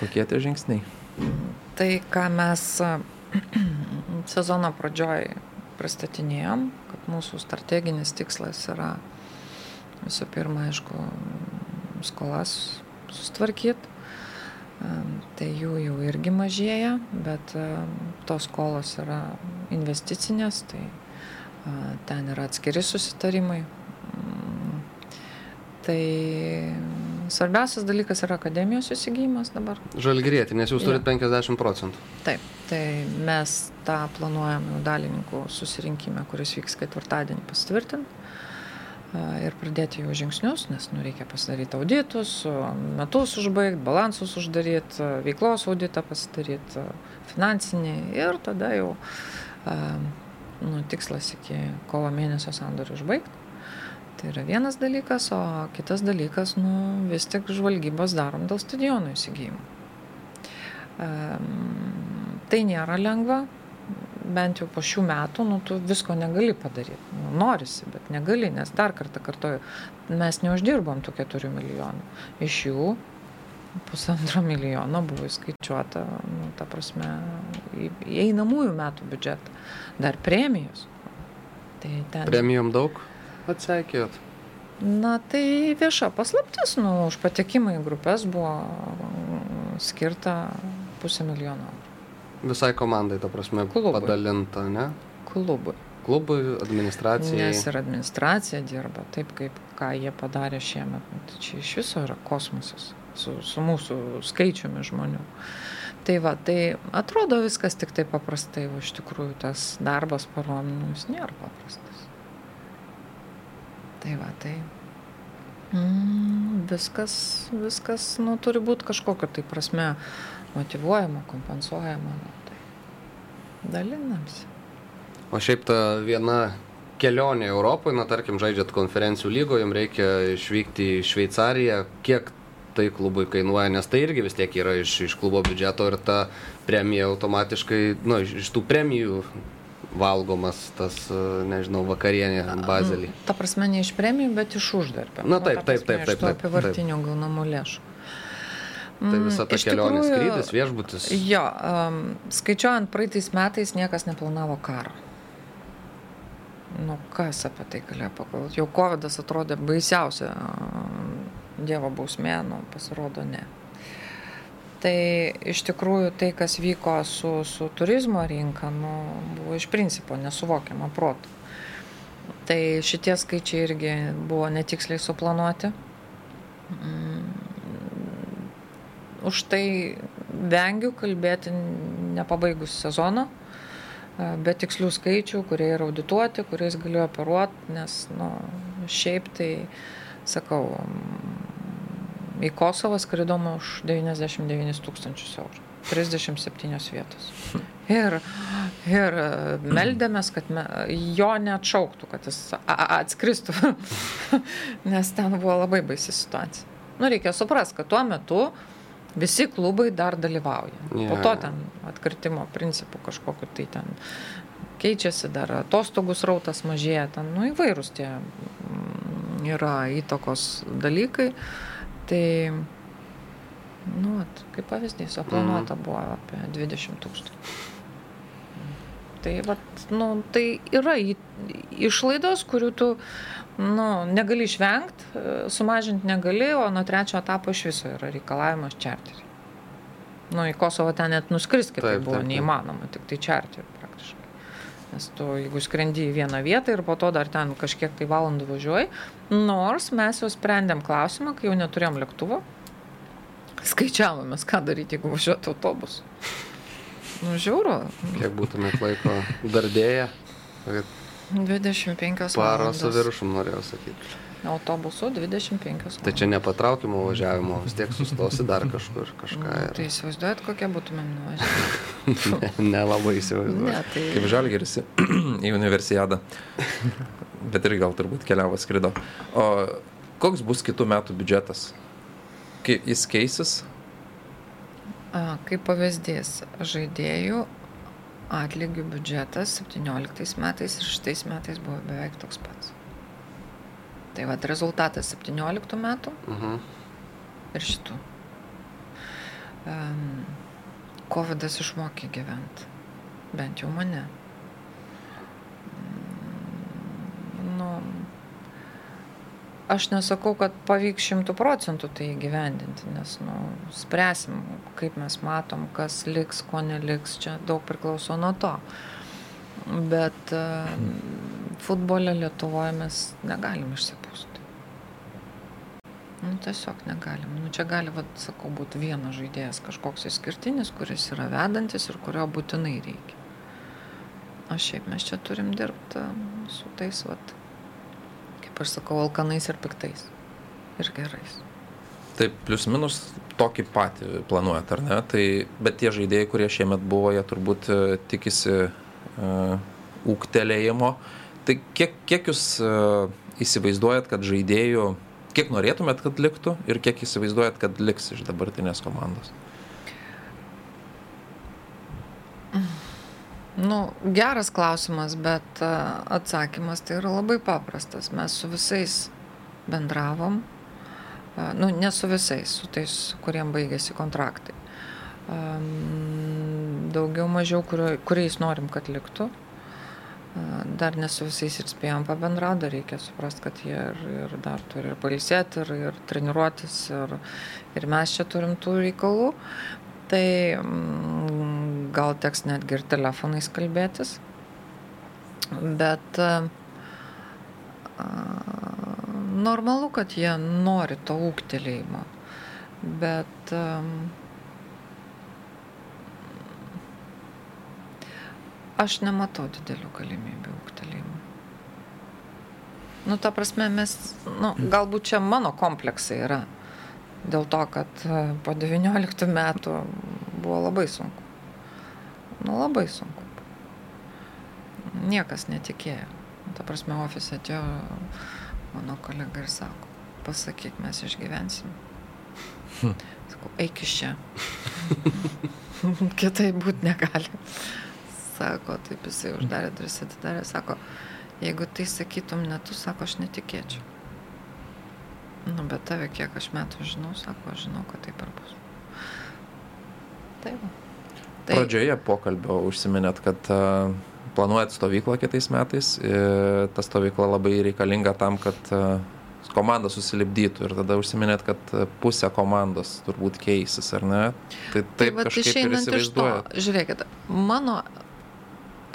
kokie tie žingsniai? Tai ką mes sezono pradžioj pristatinėjom, kad mūsų strateginis tikslas yra visų pirma, aišku, skolas sustvarkyti. Tai jų jau irgi mažėja, bet tos skolos yra investicinės, tai ten yra atskiri susitarimai. Mm, tai svarbiausias dalykas yra akademijos įsigijimas dabar. Žalgirėti, nes jūs turite ja. 50 procentų. Taip, tai mes tą planuojam jau dalininkų susirinkime, kuris vyks ketvirtadienį pasitvirtinti ir pradėti jau žingsnius, nes nu, reikia pasidaryti auditus, metus užbaigti, balansus uždaryti, veiklos auditą pasidaryti, finansinį ir tada jau nu, tikslas iki kovo mėnesio sandorių užbaigti. Tai yra vienas dalykas, o kitas dalykas, nu, vis tik žvalgybos darom dėl stadionų įsigijimų. Tai nėra lengva, bent jau po šių metų, nu, tu visko negali padaryti. Nu, norisi, bet negali, nes dar kartą kartoju, mes neuždirbom tų 4 milijonų. Iš jų pusantro milijono buvo įskaičiuota, nu, ta prasme, į, einamųjų metų biudžetą. Dar premijos. Tai ten... Premijom daug atseikėjot? Na, tai vieša paslaptis, nu, už patekimą į grupės buvo skirta pusę milijono Visai komandai, ta prasme, Klubui. padalinta, ne? Klubui. Klubui, administracijai. Nes ir administracija dirba taip, kaip ką jie padarė šiemet. Nu, tai čia iš viso yra kosmosas su, su mūsų skaičiumi žmonių. Tai va, tai atrodo viskas tik taip paprastai, o iš tikrųjų tas darbas parom, nu, jis nėra paprastas. Tai va, tai Mm, viskas, viskas, nu, turi būti kažkokia tai prasme motivuojama, kompensuojama. Nu, tai dalinamsi. O šiaip ta viena kelionė Europoje, na tarkim, žaidžiat konferencijų lygoje, jums reikia išvykti į Šveicariją, kiek tai klubui kainuoja, nes tai irgi vis tiek yra iš, iš klubo biudžeto ir ta premija automatiškai, na, iš, iš tų premijų valgomas tas, e, nežinau, vakarienė bazelį. Ta prasme, ne iš premijų, bet iš uždarbio. Na, taip, Nu, ta taip, prasme, taip, iš taip, tų taip, apivartinių gaunamų lėšų. Tai visa ta Mm, iš kelionė, tikrųjų, skrydis, viešbutis. Jo, um, skaičiuojant praeitais metais niekas neplanavo karo. Nu, kas apie tai galėjo pagalvoti? Jau COVID atrodė baisiausia Dievo bausmė, nu, pasirodo ne. Tai iš tikrųjų tai, kas vyko su, su turizmo rinka, nu, buvo iš principo nesuvokiama protų. Tai šitie skaičiai irgi buvo netiksliai suplanuoti. Mm, Už tai vengiu kalbėti nepabaigus sezono, e, be tikslių skaičių, kurie yra audituoti, kuriais galiu operuoti, nes nu, šiaip tai, sakau, į Kosovą skridoma už 99 tūkstančius eurų. 37 vietos. Ir, ir meldėmės, kad me, jo neatšauktų, kad jis atskristų, nes ten buvo labai baisi situacija. Nu, reikia suprasti, kad tuo metu visi klubai dar dalyvauja. Yeah. Po to ten atkritimo principų kažkokiu tai ten keičiasi, dar atostogų srautas mažėja, ten nu, įvairūs tie mm, yra įtakos dalykai. Tai, nu, vat, kaip pavyzdys, o planuota mm. buvo apie 20 tūkstančių. Tai, vat, nu, tai yra išlaidos, kurių tu nu, negali išvengti, sumažinti negali, o nuo trečio etapo iš viso yra reikalavimas čarterį. Nu, į Kosovo ten net nuskris, kaip tai buvo taip, neįmanoma, tik tai čarterį praktiškai. Nes tu, jeigu skrendi į vieną vietą ir po to dar ten kažkiek tai valandų važiuoji, nors mes jau sprendėm klausimą, kai jau neturėjom lėktuvo, skaičiavomės, ką daryti, jeigu važiuotų autobusu. Nu, žiauru. Kiek būtumėt laiko dardėję, 25 paro su viršum norėjau sakyti. Autobusu 25 valandos. Tai čia nepatraukimo važiavimo, vis tiek sustosi dar kažkur kažką. Nu, tai Ir... įsivaizduojat, kokie būtumėm nuvažiavę. Nelabai įsivaizduoju. Ne, tai... Kaip žalgeris į universiadą. Bet ir gal turbūt keliavo skrido. O koks bus kitų metų biudžetas? Kaip jis keisis? A, kaip pavyzdys, žaidėjų atlygių biudžetas 17 metais ir šitais metais buvo beveik toks pats. Tai vad rezultatas 17 metų Mhm. ir šitų. Um, Covidas išmokė gyventi. Bent jau mane. Mm, Nu, aš nesakau, kad pavyks šimtų procentų tai įgyvendinti, nes nu, spręsim, kaip mes matom, kas liks, ko neliks, čia daug priklauso nuo to. Bet uh, futbole Lietuvoje mes negalim išsipūsti. Nu, tiesiog negalim. Nu, čia gali, vat, sakau, būti vienas žaidėjas kažkoks išskirtinis, kuris yra vedantis ir kurio būtinai reikia. O šiaip mes čia turim dirbti su tais, vat, kaip aš sakau, alkanais ir piktais. Ir gerais. Tai plius minus tokį patį planuojat, ar ne? Tai, bet tie žaidėjai, kurie šiemet buvo, jie turbūt e, tikisi uh, ūktelėjimo. Tai kiek, kiek jūs uh, įsivaizduojat, kad žaidėjų, kiek norėtumėt, kad liktų ir kiek įsivaizduojat, kad liks iš dabartinės komandos? Nu, geras klausimas, bet a, atsakymas tai yra labai paprastas. Mes su visais bendravom, a, nu, ne su visais, su tais, kuriem baigėsi kontraktai. Daugiau mažiau, kurio, kuriais norim, kad liktų. A, Dar ne su visais ir spėjom pabendrauti, dar reikia suprasti, kad jie ir, ir dar turi ir palisėti, ir, ir treniruotis, ir, ir mes čia turim tų reikalų. Tai mm, gal teks netgi ir telefonais kalbėtis. Bet normalu, kad jie nori to ūktelėjimo. Bet aš nematau didelių galimybių ūktelėjimui. Nu, ta prasme, mes, nu, galbūt čia mano kompleksai yra. Dėl to, kad e, po 19 metų buvo labai sunku. Nu, labai sunku. Niekas netikėjo. Ta prasme, ofise atėjo mano kolega ir sako, pasakyk, mes išgyvensim. Sakau, eik iš čia. Kitai būti negali. Sako, taip jisai uždarė duris, atidarė, sako, jeigu tai sakytum ne tu, sako, aš netikėčiau. Nu, bet tave kiek aš metų žinau, sako, aš žinau, kad taip ir bus. Taip. Tai... Pradžioje pokalbio užsiminėt, kad uh, planuojat stovyklą kitais metais. Ir ta stovykla labai reikalinga tam, kad uh, komanda susilipdytų ir tada užsiminėt, kad pusė komandos turbūt keisis, ar ne? Tai taip tai, kažkaip ir įsivaizduojat. Žiūrėkit, mano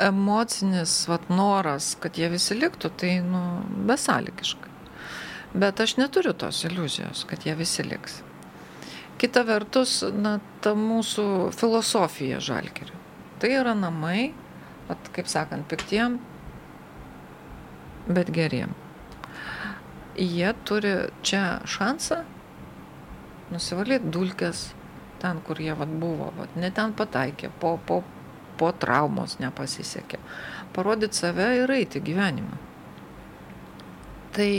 emocinis vat, noras, kad jie visi liktų, tai nu, besąlygiškai. Bet aš neturiu tos iliuzijos, kad jie visi liks. Kita vertus, na, ta mūsų filosofija žalkerių. Tai yra namai, at, kaip sakant, piktiem, bet geriem jie turi čia šansą nusivalyti dulkes ten, kur jie vat, buvo, vat, ne ten pataikė, po, po, po traumos nepasisekė, parodyti save ir eiti gyvenimą. Tai,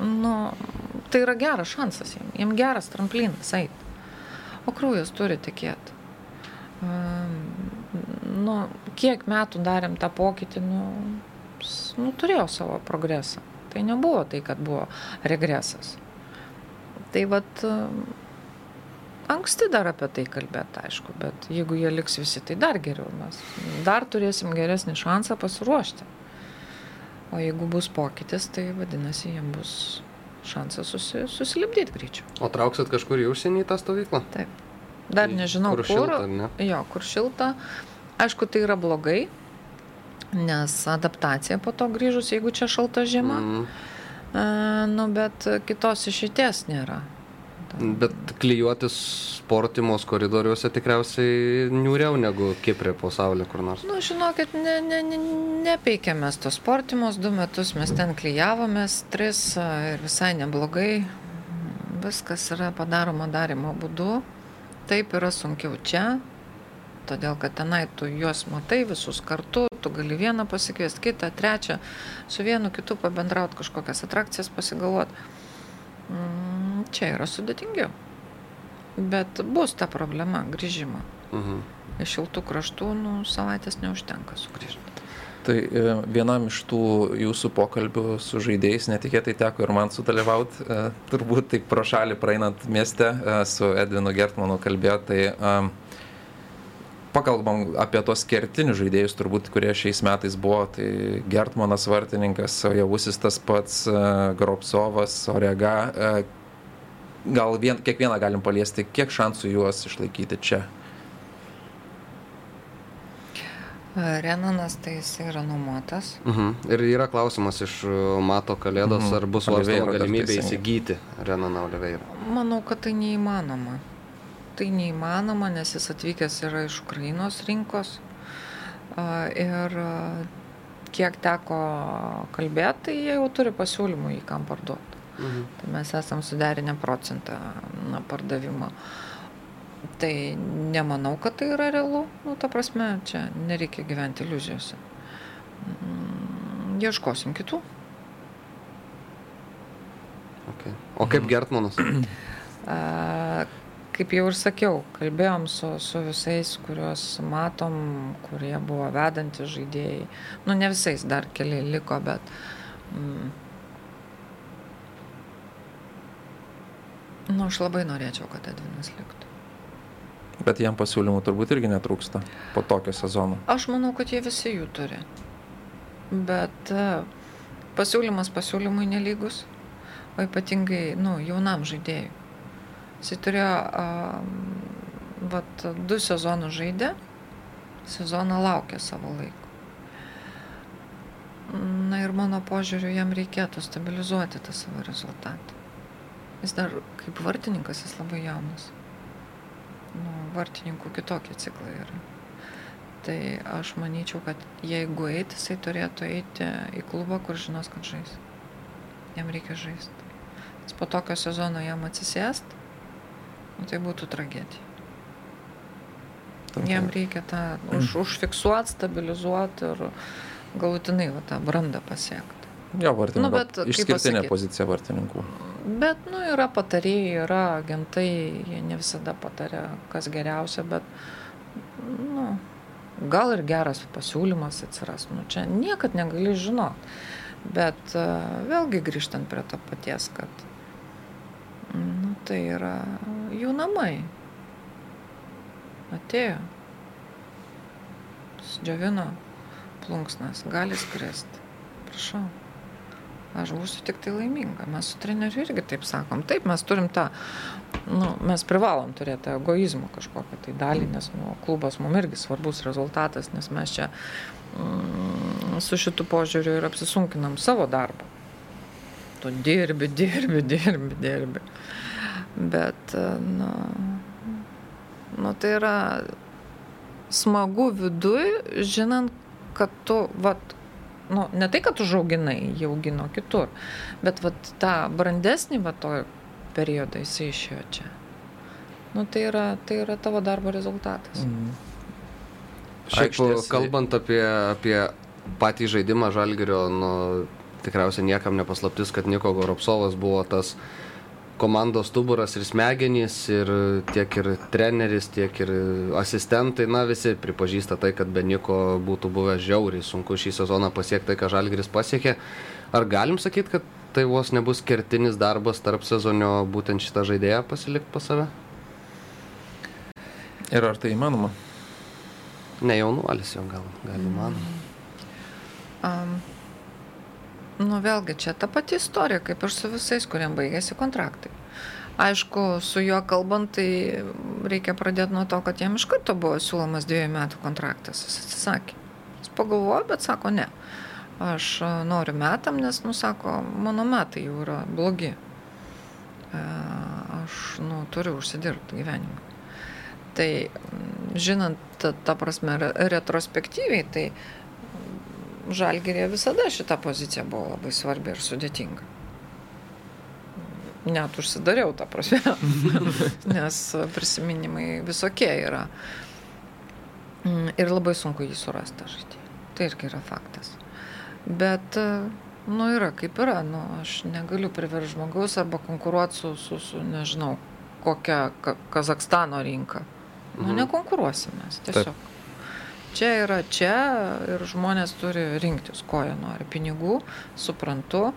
nu, tai yra geras šansas jiems, jiems geras tramplinas eiti. O kraujas turi tikėti. Nu, kiek metų darėm tą pokytį, nu, nu, turėjo savo progresą. Tai nebuvo tai, kad buvo regresas. Tai vad, anksti dar apie tai kalbėti, aišku, bet jeigu jie liks visi, tai dar geriau mes. Dar turėsim geresnį šansą pasiruošti. O jeigu bus pokytis, tai vadinasi, jiems bus šansas susi, susilipdyti greičiau. O trauksit kažkur į užsienį tą stovyklą? Taip. Dar nežinau, kur. kur šilta, ne? Jo, kur šilta. Aišku, tai yra blogai, nes adaptacija po to grįžus, jeigu čia šalta žiema, mm. e, nu, bet kitos išeities nėra. Bet klyjuotis sportimos koridoriuose tikriausiai niūriau negu Kiprė po saulė kur nors. Nu, žinokit, ne, ne, ne, nepeikėm mes tos sportimos, du metus mes ten klyjavomės, tris ir visai neblogai. Viskas yra padaroma darimo būdu. Taip yra sunkiau čia, todėl kad tenai tu juos matai visus kartu, tu gali vieną pasikviesti, kitą, trečią, su vienu kitu pabendrauti, kažkokias atrakcijas pasigalvoti. Mm, čia yra sudėtingiau. Bet bus ta problema grįžimo. Mhm. Iš šiltų kraštų nu, savaitės neužtenka sugrįžti. Tai e, vienam iš tų jūsų pokalbių su žaidėjais netikėtai teko ir man sudalyvauti, e, turbūt taip pro šalį praeinant mieste e, su Edvinu Gertmanu kalbėjo, tai pakalbam apie tos kertinius žaidėjus, turbūt, kurie šiais metais buvo, tai Gertmanas vartininkas, Javusis tas pats, e, Gropsovas, Orega. E, gal vien, kiekvieną galim paliesti, kiek šansų juos išlaikyti čia? Renanas tai jis yra nuomotas. Uh mhm. -huh. Ir yra klausimas iš Mato Kalėdos, uh mhm. -huh. ar bus svarstama galimybė įsigyti Renaną Oliveirą. Manau, kad tai neįmanoma tai neįmanoma, nes jis atvykęs yra iš Ukrainos rinkos. Ir kiek teko kalbėti, tai jie jau turi pasiūlymų į kam parduoti. Mhm. Tai mes esam suderinę procentą na, pardavimo. Tai nemanau, kad tai yra realu. Nu, ta prasme, čia nereikia gyventi iliuzijose. Mm, ieškosim kitų. Okay. O kaip Gertmanas? Kaip jau ir sakiau, kalbėjom su, su visais, kuriuos matom, kurie buvo vedantys žaidėjai. Nu, ne visais, dar keli liko, bet. Mm, nu, aš labai norėčiau, kad Edvinas liktų. Bet jam pasiūlymų turbūt irgi netrūksta po tokio sezono. Aš manau, kad jie visi jų turi. Bet e, pasiūlymas pasiūlymui nelygus, o ypatingai, nu, jaunam žaidėjui. Jis turėjo vat, du sezonus žaidė, sezoną laukė savo laiko. Na ir mano požiūriu, jam reikėtų stabilizuoti tą savo rezultatą. Jis dar kaip vartininkas, jis labai jaunas. Nu, vartininkų kitokie ciklai yra. Tai aš manyčiau, kad jeigu eiti, jisai turėtų eiti į klubą, kur žinos, kad žais. Jam reikia žaisti. Nes po tokio sezono jam atsisėst, nu, tai būtų tragedija. Jam reikia tą už, užfiksuoti, stabilizuoti ir galutinai va, tą brandą pasiekti. Jo, vartininko. Nu, bet, kaip Išskirtinė pozicija vartininkų. Bet, nu, yra patarėjai, yra agentai, jie ne visada patarė, kas geriausia, bet, nu, gal ir geras pasiūlymas atsiras. Nu, čia niekad negali žinoti. Bet uh, vėlgi grįžtant prie to paties, kad, nu, tai yra jų namai. Atėjo. Sudžiovino plunksnas, gali skristi. Prašau aš būsiu tik tai laiminga. Mes su treneriu irgi taip sakom. Taip, mes turim tą, nu, mes privalom turėti tą egoizmo kažkokią tai dalį, nes nu, klubas mums irgi svarbus rezultatas, nes mes čia mm, su šitu požiūriu ir apsisunkinam savo darbą. Tu dirbi, dirbi, dirbi, dirbi. Bet, nu, nu tai yra smagu viduj, žinant, kad tu, vat, nu, ne tai, kad užauginai, jie augino kitur, bet vat, tą brandesnį va to periodą jisai išėjo čia. Nu, tai, yra, tai yra tavo darbo rezultatas. Mm. Šiaip kalbant apie, apie patį žaidimą Žalgirio, nu, tikriausiai niekam nepaslaptis, kad Niko Goropsovas buvo tas komandos stuburas ir smegenys, ir tiek ir treneris, tiek ir asistentai, na visi pripažįsta tai, kad be Niko būtų buvę žiauriai sunku šį sezoną pasiekti tai, ką Žalgiris pasiekė. Ar galim sakyti, kad tai vos nebus kertinis darbas tarp sezonio būtent šitą žaidėją pasilikti pas save? Ir ar tai įmanoma? Ne jaunuolis jau gal, gal įmanoma. Um, nu vėlgi, čia ta pati istorija, kaip ir su visais, kuriem baigėsi kontraktai. Aišku, su juo kalbant, tai reikia pradėti nuo to, kad jam iš karto buvo siūlomas dviejų metų kontraktas. Jis atsisakė. Jis pagalvojo, bet sako ne. Aš a, noriu metam, nes, nu, sako, mano metai jau yra blogi. E, Aš, nu, turiu užsidirbti gyvenimą. Tai žinant, ta, prasme, re- retrospektyviai, tai žalgerė visada šita pozicija buvo labai svarbi ir sudėtinga. Net užsidariau tą prasme, nes prisiminimai visokie yra. Ir labai sunku jį surasti tą žaidėją. Tai irgi yra faktas. Bet, nu, yra kaip yra. Nu, aš negaliu priversti žmogaus arba konkuruoti su, su, su, nežinau, kokia Ka Kazakstano rinka. Nu, Mhm. nekonkuruosim mes tiesiog. Čia yra čia ir žmonės turi rinktis, ko jie nori. Pinigų, suprantu.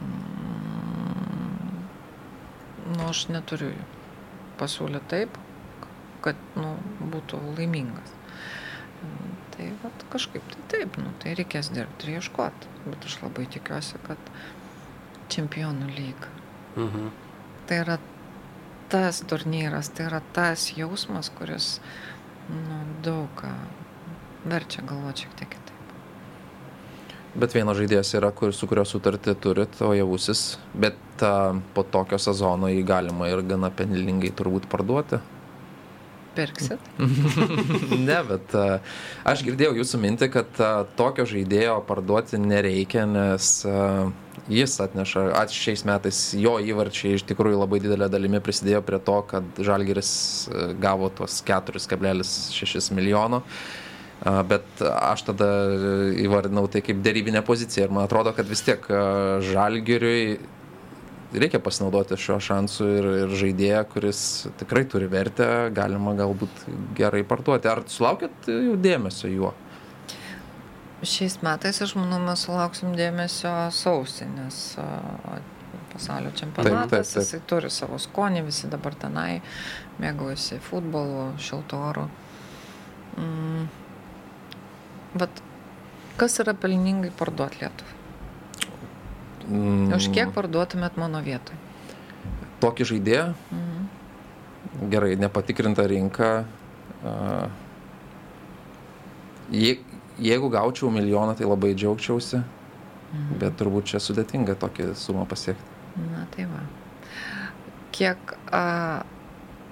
Mm, Nu, aš neturiu jų. Pasiūlė taip, kad nu, būtų laimingas. Tai vat, kažkaip tai taip, nu, tai reikės dirbti ir ieškoti. Bet aš labai tikiuosi, kad čempionų lyga. Mhm. Tai yra tas turnyras, tai yra tas jausmas, kuris nu, daug ką verčia galvoti šiek tiek kitaip. Bet vienas žaidėjas yra, kur, su kurio sutartį turit, o javusis, bet a, po tokio sezono jį galima ir gana pelningai turbūt parduoti. Pirksit? ne, bet a, aš girdėjau jūsų mintį, kad a, tokio žaidėjo parduoti nereikia, nes a, jis atneša, at šiais metais jo įvarčiai iš tikrųjų labai didelė dalimi prisidėjo prie to, kad Žalgiris a, gavo tuos 4,6 milijono. A, Bet aš tada įvardinau tai kaip dėrybinę poziciją ir man atrodo, kad vis tiek Žalgiriui reikia pasinaudoti šiuo šansu ir, ir žaidėją, kuris tikrai turi vertę, galima galbūt gerai parduoti. Ar sulaukėt jau dėmesio juo? Šiais metais, aš manau, mes sulauksim dėmesio sausį, nes pasaulio čempionatas, Taip, taip, taip. jisai turi savo skonį, visi dabar tenai mėgaujasi futbolu, šiltu oru. Mm. Bet kas yra pelningai parduoti Lietuvai? Mm, Už kiek parduotumėt mano vietoj? Tokį žaidėją, Mhm. gerai, nepatikrinta rinka. Je, jeigu gaučiau milijoną, tai labai džiaugčiausi, Mhm. bet turbūt čia sudėtinga tokį sumą pasiekti. Na tai va. Kiek a,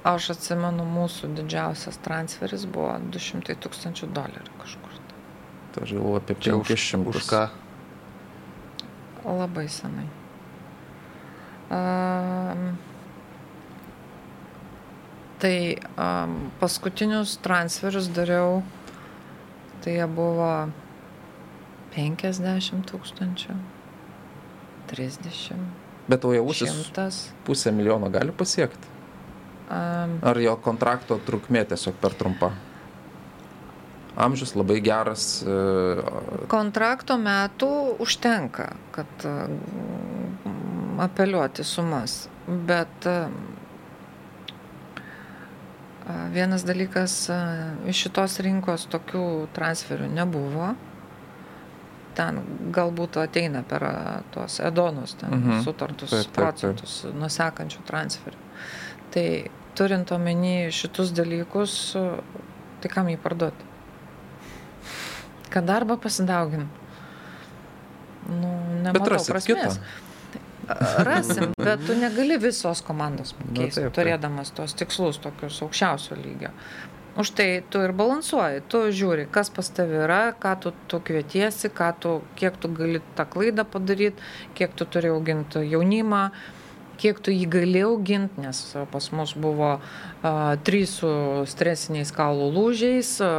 Aš atsimenu, mūsų didžiausias transferis buvo 200 tūkstančių dolerių kažkur. Tai aš galvoju apie Čia už, 500. už ką? Labai senai. Um, tai um, paskutinius transferius dariau, tai jie buvo 50 tūkstančių, 30, Bet o jausis 100. pusę milijono gali pasiekti? Um, Ar jo kontrakto trukmė tiesiog per trumpa? Amžius labai geras. e, kontrakto metų užtenka, kad mm, apeliuoti sumas. Bet a, vienas dalykas, iš šitos rinkos tokių transferių nebuvo. Ten galbūt ateina per tuos edonus, ten Mhm. sutartus Taip, taip, taip. procentus nusekančių transferių. Tai turint omeny šitus dalykus, tai kam jį parduoti? Kad darbą pasidaugin. Nu, Bet rasit kitą. prasmės. Rasim, bet tu negali visos komandos pakeisti, taip, taip. turėdamas tos tikslus tokius aukščiausio lygio. Už tai tu ir balansuoji, tu žiūri, kas pas tavi yra, ką tu, tu kvietiesi, ką tu, kiek tu gali tą klaidą padaryti, kiek tu turi auginti jaunimą, kiek tu jį gali auginti, nes pas mus buvo a, trys su stresiniais kaulų lūžiais, a,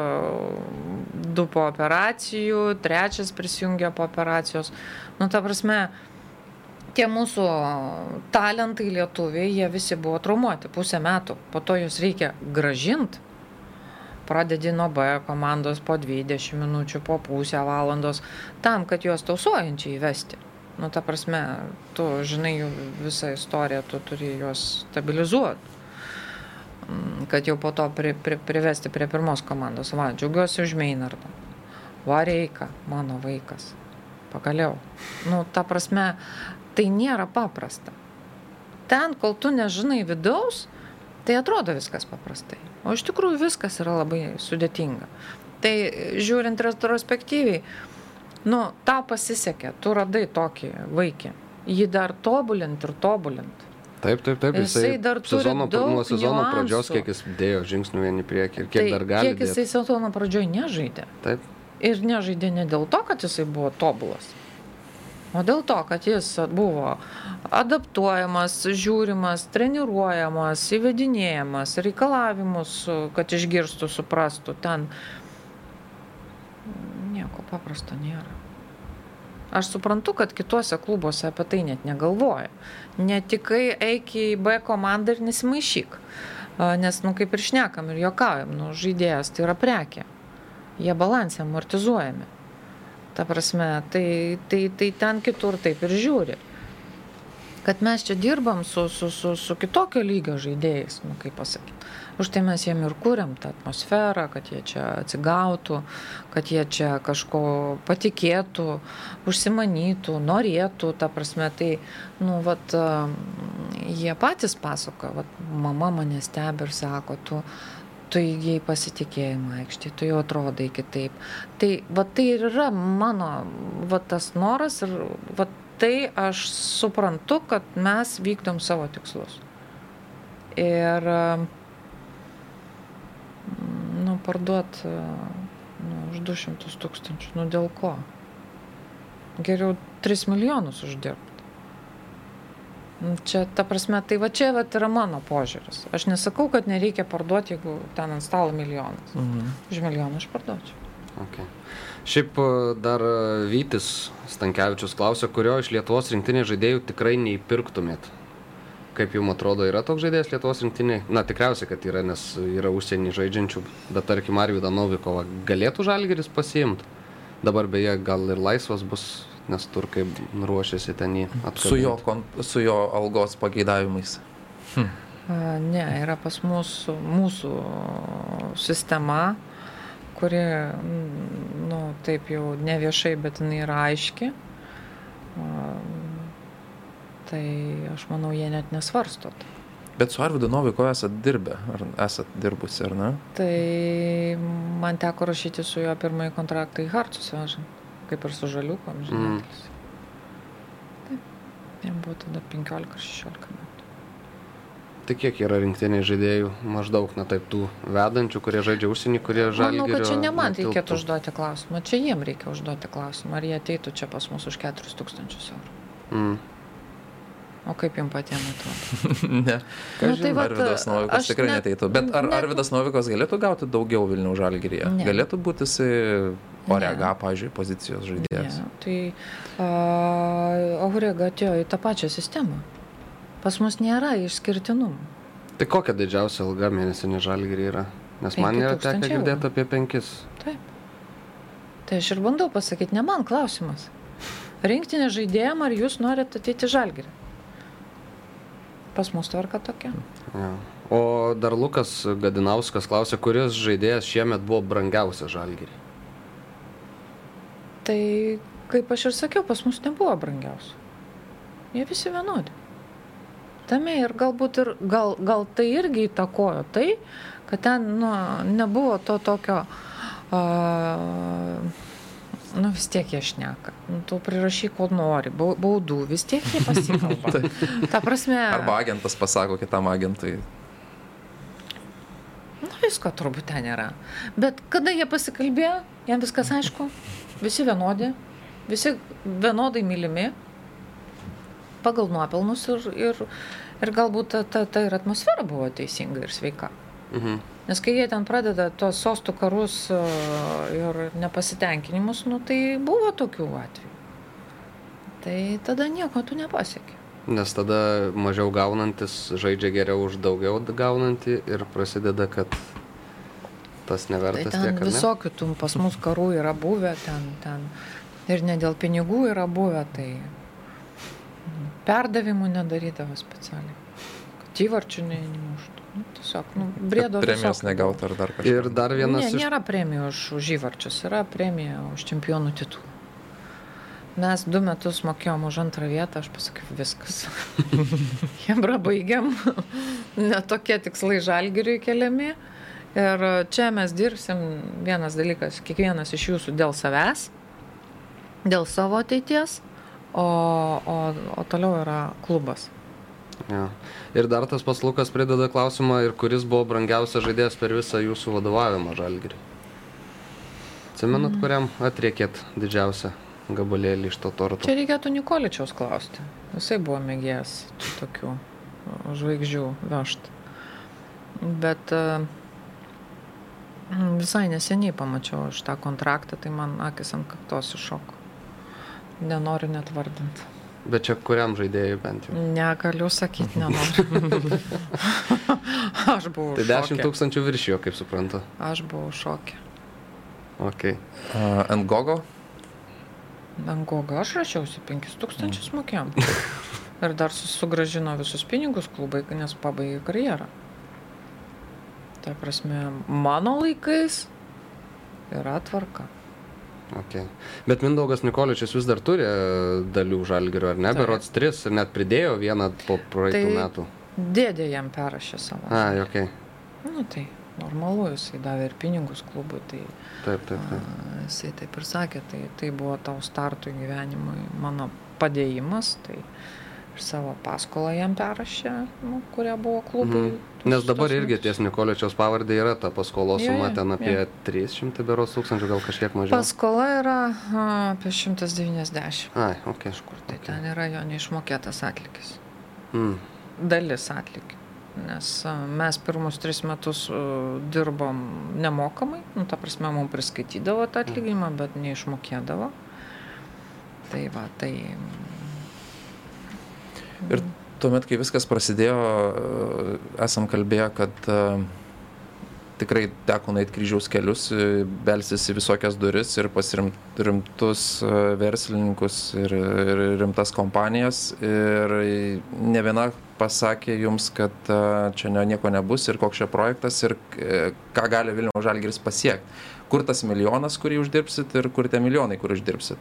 du po operacijų, trečias prisijungė po operacijos. Nu, ta prasme, tie mūsų talentai lietuviai, jie visi buvo traumuoti pusę metų, po to juos reikia gražinti. Pradedi nuo B komandos po 20 minučių, po pusę valandos, tam, kad juos tausojančiai įvesti. Nu, ta prasme, tu žinai jų visą istoriją, tu turi juos stabilizuoti. Mm, Kad jau po to pri, pri, privesti prie pirmos komandos. Va, džiaugiuosi už Meinardą. Vareika, mano vaikas. Pagaliau. Nu, ta prasme, tai nėra paprasta. Ten, kol tu nežinai vidaus, tai atrodo viskas paprastai. O iš tikrųjų viskas yra labai sudėtinga. Tai žiūrint retrospektyviai, nu, tau pasisekė, tu radai tokį vaikį. Jį dar tobulint ir tobulint. Taip, taip, taip. Jisai dar turi sezono, nuo sezono pradžios, niuansų. kiek jis dėjo žingsnių vieni priekį ir kiek tai dar gali. kiek jisai sezono pradžioj nežaidė. Taip. Ir nežaidė ne dėl to, kad jisai buvo tobulas, o dėl to, kad jis buvo adaptuojamas, žiūrimas, treniruojamas, įvedinėjamas, reikalavimus, kad išgirstų, suprastų. Ten nieko paprasto nėra. Aš suprantu, kad kituose klubuose apie tai net negalvoja. Netikai eik į B komandą ir nesimaišyk. Nes, nu, kaip ir šnekam ir juokaujam, nu, žaidėjas tai yra prekė. Jie balansė amortizuojami. Ta prasme, tai, tai, tai ten kitur taip ir žiūri. Kad mes čia dirbam su, su, su, su kitokio lygio žaidėjais, nu, kaip pasakyti. Už tai mes jiem ir kūriam tą atmosferą, kad jie čia atsigautų, kad jie čia kažko patikėtų, užsimanytų, norėtų, ta prasme, tai, nu, vat, am, jie patys pasako, vat, mama mane stebi ir sako, tu, tu įgyjai pasitikėjimą aikštėje, tu jau atrodai kitaip. Tai, va, tai ir yra mano, va, tas noras ir, va, tai aš suprantu, kad mes vykdom savo tikslus. Ir, nu, parduot a, nu, už 200 tūkstančių, nu dėl ko? Geriau 3 milijonus uždirbti. Nu, Čia, ta prasme, tai va čia va, yra mano požiūris. Aš nesakau, kad nereikia parduoti, jeigu ten ant stalo milijonas. Mhm. Už milijoną aš parduočiau. Okay. Šiaip e, dar e, Vytis Stankievičius klausė, kurio iš Lietuvos rinktinės žaidėjų tikrai neįpirktumėt. Kaip jums atrodo, yra toks žaidėjas Lietuvos rinktinėje? Na, tikriausiai, kad yra, nes yra užsienį žaidžiančių, bet tarkim, Arvidą Novikovą galėtų Žalgeris pasiimti. Dabar beje, gal ir laisvas bus, nes turkai ruošiasi ten jį atkabinti. Su jo, kon- su jo algos pageidavimais. A, Ne, yra pas mus mūsų sistema, kuri, mm, nu, taip jau ne viešai, bet jinai yra aiški. Tai aš manau, jie net nesvarsto. tai. Bet su Arvidu Noviko esat dirbę, ar esat dirbusi, ar ne? Tai man teko rašyti su juo pirmąjį kontraktą į vežant, kaip ir su Žaliukom, žinai. Mm. Taip, jam buvo tada 15 ar 16 metų. Tai kiek yra rinktiniai žaidėjų, maždaug, na taip, tų vedančių, kurie žaidžia užsienį, kurie žaidžia. Manau, kad čia ne man reikėtų užduoti klausimą, čia jiem reikia užduoti klausimą, ar jie ateitų čia pas mus už 4000 eurų. Mm. O kaip jums patiems atrodo? ne. Nu, tai vat, Arvidas Novikas tikrai net- neteitų. Bet ar net- Arvidas Novikas galėtų gauti daugiau Vilnių žalgyryje? Ne. Galėtų būti jisai Orega, Ne. pažiūrėjau, pozicijos žaidėjas. Ne, tai Aurega atėjo į tą pačią sistemą. Pas mus nėra išskirtinumų. Tai kokia didžiausia ilga mėnesinė žalgyrė yra? Nes man yra tekę girdėti apie penkis. Taip. Tai aš ir bandau pasakyti, ne man klausimas. Rinktinė žaidėjim, ar jūs norite ateiti į žalgirį? Pas mus tvarka tokia. Ja. O dar Lukas Gadinauskas klausė, kuris žaidėjas šiemet buvo brangiausias žalgyrį. Tai kaip aš ir sakiau, pas mus nebuvo brangiausių. Jie visi vienodi. Tame ir galbūt ir gal, gal tai irgi įtakojo tai, kad ten nu, nebuvo to tokio, uh, nu vis tiek jie šneka, nu, tu prirašyk, ko nori, bau- baudų, vis tiek jie pasikalba. Ta prasme, Arba agentas pasako kitam agentui. nu, visko turbūt ten yra. Bet kada jie pasikalbėjo, jam viskas aišku, visi vienodi, visi vienodai mylimi, pagal nuopelnus ir, ir, ir galbūt ta, ta, ta ir atmosfera buvo teisinga ir sveika. Mhm. Nes kai jie ten pradeda tuos sostų karus a, ir nepasitenkinimus, nu, tai buvo tokių atvejų. Tai tada nieko tu nepasiekė. Nes tada mažiau gaunantis žaidžia geriau už daugiau gaunantį ir prasideda, kad tas Tai nevertas ten tiek, visokių tų pas mus karų yra buvę, ten, ten ir ne dėl pinigų yra buvę, tai perdavimų nedarydavo specialiai, kad įvarčių ne- nemuštų. Nu, tiesiog, nu, brėdo Premijos negauti ar dar kažką. Ir dar vienas Ne, iš... nėra premijų už, už įvarčius, yra premija už čempionų titulą. Mes du metus mokėjom už antrą vietą, aš pasakiau, viskas. Jembra baigiam, netokie tikslai žalgiriui keliami. Ir čia mes dirbsim, vienas dalykas, kiekvienas iš jūsų dėl savęs, dėl savo ateities, o, o, o toliau yra klubas. Ja. Ir dar tas pats Lukas prideda klausimą, ir kuris buvo brangiausias žaidėjas per visą jūsų vadovavimą žalgirį. Atsimenat, Mm. kuriam atriekėt didžiausią gabalėlį iš to torto? Čia reikėtų Nikoličiaus klausti. Jisai buvo mėgėjęs tokių žvaigždžių vežti. Bet e, visai neseniai pamačiau aš tą kontraktą, tai man akis ant kaktos iššoko. Nenoriu net vardinti. Bet čia kuriam žaidėjui bent jau? Negaliu sakyti, nenoriu. aš buvau Tai 10 šoke. tūkstančių viršijo, kaip suprantu. Aš buvau šokė. Okay. Uh, Ngogo, Dangoga, aš rašiausi 5000 mokėjom. Ir dar sugražino visus pinigus klubai, nes pabaigė karjerą. Tai prasme, mano laikais yra tvarka. Okay. Bet Mindaugas Nikoličius vis dar turi e, dalių žalgerio, ar ne? Berots 3 ir net pridėjo vieną po praeitų Tai- metų. Dėdė jam perrašė savo. A, okay. Nu tai normalu, jisai davė ir pinigus klubui, tai Taip, taip, taip. a, jisai taip ir sakė, tai, tai buvo tau startui gyvenimui mano padėjimas, tai ir savo paskolą jam perrašė, nu, kurie buvo klubui. Mhm. tuos- Nes dabar irgi ties Nikoličiaus pavardė yra ta paskolos suma ten apie jo. 300 beros tūkstančių, gal kažkiek mažiau. Paskola yra a, apie 190. Ai, ok. Kažkur tai ten yra jo neišmokėtas atlygis. Mm. Dalis atlygio. Nes a, mes pirmus tris metus a, dirbom nemokamai, nu, ta prasme, mums priskaitydavo tą atlyginimą, bet neišmokėdavo. Tai va, tai. Ir tuomet, kai viskas prasidėjo, esam kalbėję, kad e, tikrai teko nueiti kryžiaus kelius, e, belsis į visokias duris ir pasirimt rimtus e, verslininkus ir, ir rimtas kompanijas. Ir ne viena pasakė jums, kad čia nieko nebus ir koks čia projektas ir ką gali Vilniaus Žalgiris pasiekti. Kur tas milijonas, kurį uždirbsit ir kur tie milijonai, kur uždirbsit.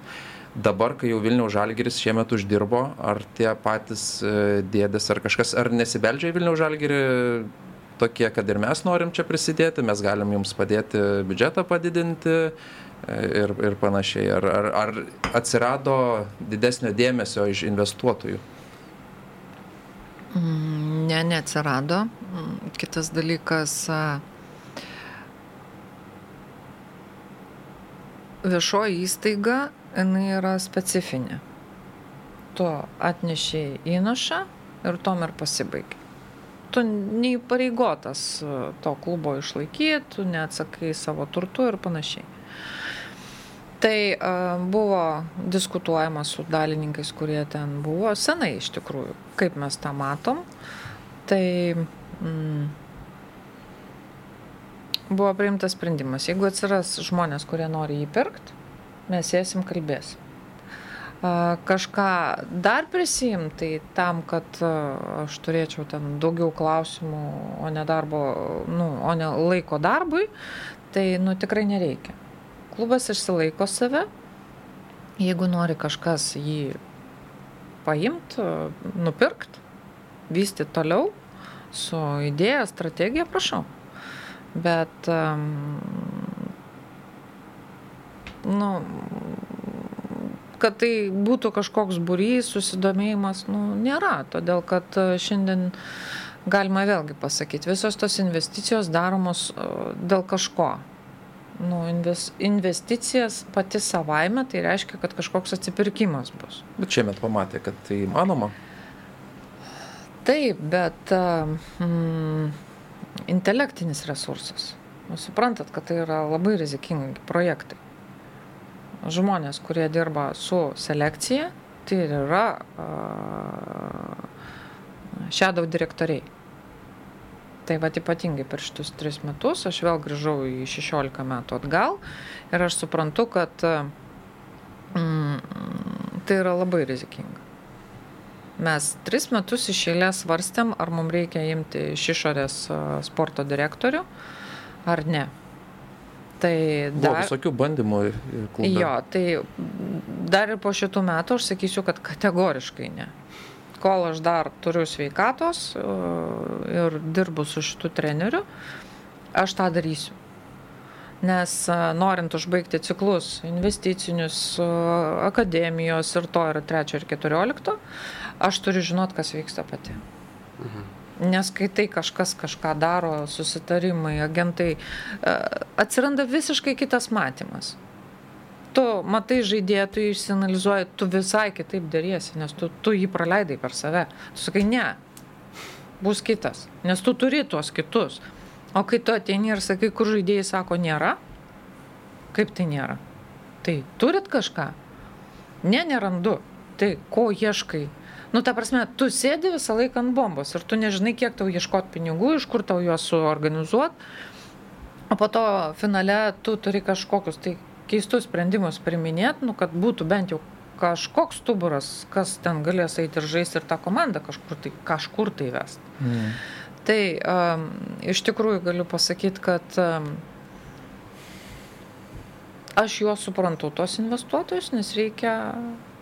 Dabar, kai jau Vilniaus Žalgiris šiemet uždirbo, ar tie patys e, dėdės ar kažkas, ar nesibeldžia į Vilniaus Žalgirį tokie, kad ir mes norim čia prisidėti, mes galim jums padėti biudžetą padidinti e, ir, ir panašiai. Ar, ar, ar atsirado didesnio dėmesio iš investuotojų? Mm, Ne, neatsirado. Mm, Kitas dalykas, viešoji įstaiga, jinai yra specifinė. Tu atnešiai įnašą ir tom ir pasibaigia. Tu neįpareigotas a, to klubo išlaikyti, tu neatsakai savo turtu ir panašiai. Tai a, buvo diskutuojama su dalininkais, kurie ten buvo senai iš tikrųjų, kaip mes tą matom. Tai mm, buvo priimtas sprendimas. Jeigu atsiras žmonės, kurie nori jį pirkti, mes sėsim kalbėsim. A, Kažką dar prisim, tai tam, kad aš turėčiau ten daugiau klausimų, o ne, darbo, nu, o ne laiko darbui, tai nu, tikrai nereikia. Klubas išsilaiko save, jeigu nori kažkas jį paimti, nupirkti, vystyti toliau su idėja, strategija, prašau. Bet, um, nu, kad tai būtų kažkoks būrys, susidomėjimas, nu, nėra. Todėl, kad e, šiandien galima vėlgi pasakyti, visos tos investicijos daromos e, dėl kažko. Nu, inves, investicijas pati savaime, tai reiškia, kad kažkoks atsipirkimas bus. Bet šiemet pamatė, kad tai įmanoma. Taip, bet mm, intelektinis resursas. Jūs suprantat, kad tai yra labai rizikingi projektai. Žmonės, kurie dirba su selekcija, tai yra shadow direktoriai. Tai va ypatingai per šitus tris metus aš vėl grįžau į 16 metų atgal ir aš suprantu, kad mm, tai yra labai rizikinga. Mes tris metus iš eilės svarstėm, ar mums reikia imti iš išorės sporto direktorių ar ne. Tai Buvo dar, visokių bandymų ir ir klube. jo, tai dar ir po šitų metų aš sakysiu, kad kategoriškai ne. Kol aš dar turiu sveikatos a, ir dirbu su šitu treneriu, aš tą darysiu. Nes a, norint užbaigti ciklus investicinius, a, akademijos ir to yra trečio ir keturiolikto, aš turiu žinot, kas vyksta pati. Nes kai tai kažkas kažką daro, susitarimai, agentai, a, atsiranda visiškai kitas matymas. Tu matai žaidėją, tu jį išsianalizuoji, tu visai kitaip dėriesi, nes tu, tu jį praleidai per save. Tu sakai, ne, bus kitas, nes tu turi tuos kitus. O kai tu ateini ir sakai, kur žaidėjai sako, nėra, kaip tai nėra? Tai turit kažką? Ne, nerandu. Tai ko ieškai? Nu, ta prasme, tu sėdi visą laiką ant bombos ir tu nežinai, kiek tau ieškoti pinigų, iš kur tau juos suorganizuoti. O po to finale tu turi kažkokius tai keistus sprendimus priminėti, nu, kad būtų bent jau kažkoks stuburas, kas ten galės eiti ir žaisti ir tą komandą kažkur tai, kažkur tai vest. Mm. Tai um, iš tikrųjų galiu pasakyti, kad um, aš juos suprantu, tos investuotojus, nes reikia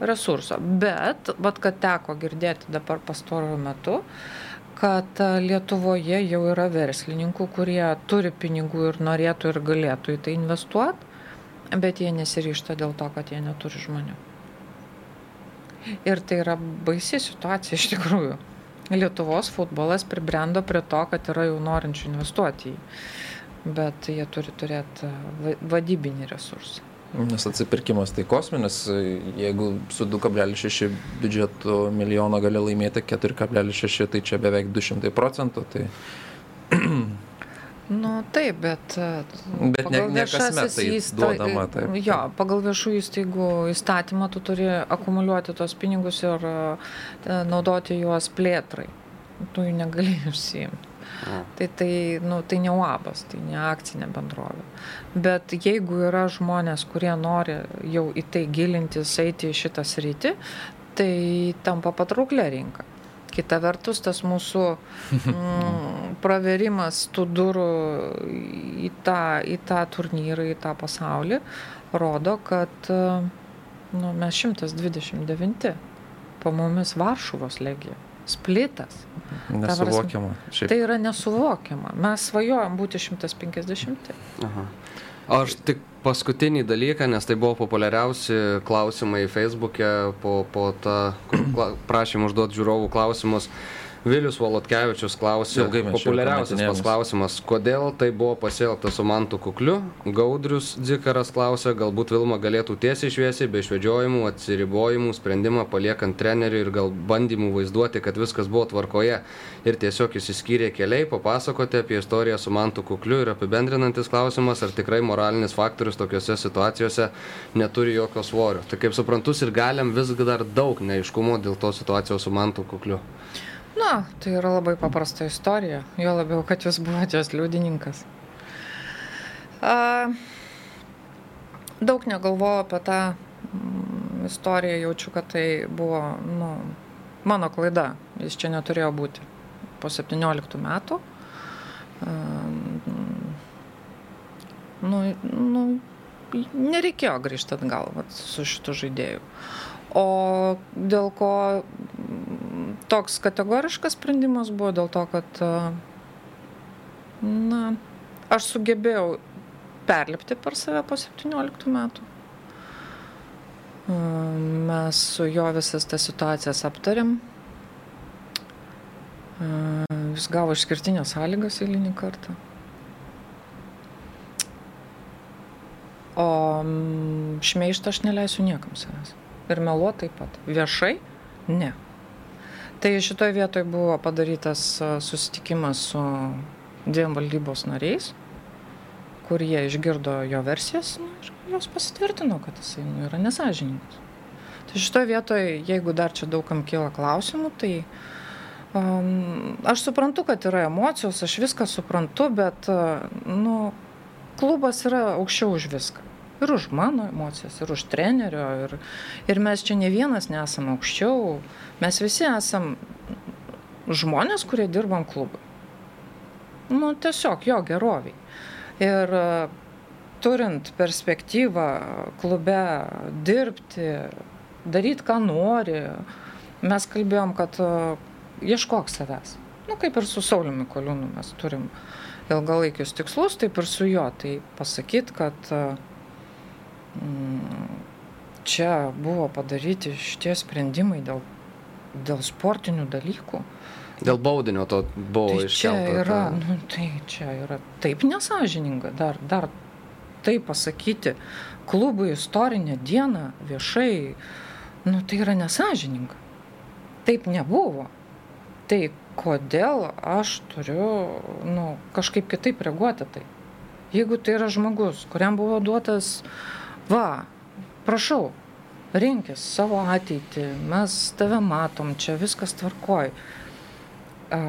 resurso. Bet, vad, kad teko girdėti dabar pastaruoju metu, kad a, Lietuvoje jau yra verslininkų, kurie turi pinigų ir norėtų ir galėtų į tai investuoti, bet jie nesiryšta dėl to, kad jie neturi žmonių. Ir tai yra baisi situacija iš tikrųjų. Lietuvos futbolas pribrendo prie to, kad yra jau norinčių investuoti į jį, bet jie turi turėti va- vadybinį resursą. Nes atsipirkimas tai kosminis, jeigu su 2,6 biudžeto milijono gali laimėti 4,6, tai čia beveik 200 procentų. Tai Nu taip, bet. Bet ne- ne kasmet tai duodama, taip. Jo, pagal viešų įstaigų įstatymą tu turi akumuliuoti tos pinigus ir e, naudoti juos plėtrai. Tu jų negali užsiimti. Tai, tai, nu, tai ne UABas, tai ne akcinė bendrovė. Bet jeigu yra žmonės, kurie nori jau į tai gilintis, eiti į šitą sritį, tai tampa patrauklė rinka. Kita vertus, tas mūsų mm, praverimas tų durų į tą, į tą turnyrą, į tą pasaulį, rodo, kad e, nu, mes 129, po mumis Varšuvos legija, splitas. nesuvokiama. Šiaip. Tai yra nesuvokiama. Mes svajojam būti 150. Aha. Aš tik paskutinį dalyką, nes tai buvo populiariausi klausimai Facebook'e po, po tą kur prašymą užduoti žiūrovų klausimus. Vilius Volotkevičius klausė, populiariausias pas klausimas, kodėl tai buvo pasielgta su Mantu Kukliu. Gaudrius Dzikaras klausė, galbūt Vilma galėtų tiesiai šviesiai, be išvedžiojimų, atsiribojimų, sprendimą paliekant treneriui ir gal bandymų vaizduoti, kad viskas buvo tvarkoje ir tiesiog įsiskyrė keliai, papasakoti apie istoriją su Mantu Kukliu ir apibendrinantis klausimas, ar tikrai moralinis faktorius tokiuose situacijose neturi jokio svorio. Tai kaip suprantu, ir galim vis dar daug neiškumo dėl to situacijos su Mantu Kukliu. Na, tai yra labai paprasta istorija, jo labiau, kad jūs buvote jos liudininkas. A, daug negalvojau apie tą mm, istoriją, jaučiu, kad tai buvo nu, mano klaida, jis čia neturėjo būti. Po 17 metų. A, mm, nu, nu, nereikėjo grįžti atgal vat, su šitu žaidėju. O dėl ko toks kategoriškas sprendimas buvo, dėl to, kad a, na, aš sugebėjau perlipti per save po 17 metų. A, Mes su jo visas tas situacijas aptarėm. A, Jis gavo išskirtinės sąlygas eilinį kartą. O šmeištą aš neleisiu niekam savęs. Ir meluoti taip pat. Viešai? Ne. Tai šitoje vietoje buvo padarytas a, susitikimas su dviem valdybos nariais, kur jie išgirdo jo versijas nu, ir jos pasitvirtino, kad jisai nu, yra nesažininkas. Tai šitoje vietoje, jeigu dar čia daugam kyla klausimų, tai um, aš suprantu, kad yra emocijos, aš viską suprantu, bet uh, nu, klubas yra aukščiau už viską. Ir už mano emocijas, ir už trenerio. Ir, ir mes čia ne vienas nesame aukščiau. Mes visi esam žmonės, kurie dirbam klubui. Nu, tiesiog jo geroviai. Ir turint perspektyvą klube dirbti, daryti, ką nori, mes kalbėjom, kad ieškok savęs. Nu, kaip ir su Sauliumi Koliūnu mes turim ilgalaikius tikslus, taip ir su juo. Tai pasakyti, kad mm, čia buvo padaryti šitie sprendimai dėl, dėl sportinių dalykų. Dėl baudinio to buvo Tai čia iškelta. yra, ta- nu, tai čia yra taip nesažininga, dar, dar tai pasakyti klubui istorinę dieną viešai, nu tai yra nesažininga. Taip nebuvo. Tai kodėl aš turiu nu, kažkaip kitaip reaguoti tai? Jeigu tai yra žmogus, kuriam buvo duotas, va, prašau, rinkis savo ateitį, mes tave matom, čia viskas tvarkoj. A,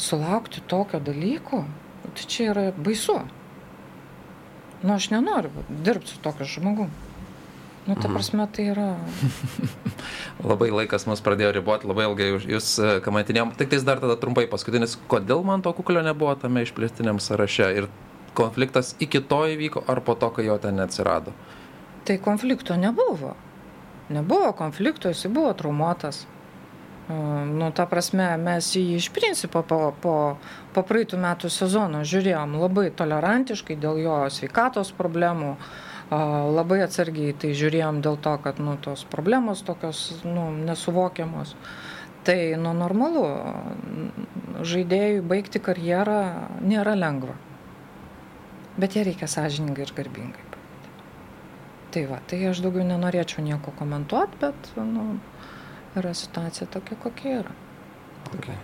sulaukti tokio dalyko, tai čia yra baisu. Nu, aš nenoriu dirbti su tokiu žmogu. Nu, ta prasme, tai yra. Labai laikas mus pradėjo riboti, labai ilgai jūs e, kamantinėjom. Tik tais dar tada trumpai paskutinis, kodėl man to kuklio nebuvo tame išplėstiniam sąraše ir konfliktas iki to įvyko ar po to, kai jo ten neatsirado? Tai konflikto nebuvo. Nebuvo konflikto, jis buvo traumuotas. E, Nu, ta prasme, mes jį iš principo po, po, po praeitų metų sezono žiūrėjom labai tolerantiškai dėl jo sveikatos problemų, a, labai atsargiai tai žiūrėjom dėl to, kad nu, tos problemos tokios nu, nesuvokiamos. Tai nu, normalu, žaidėjui baigti karjerą nėra lengva. Bet ją reikia sąžiningai ir garbingai. Tai va, tai aš daugiau nenorėčiau nieko komentuoti, bet nu, yra situacija tokia, kokia yra. Okay.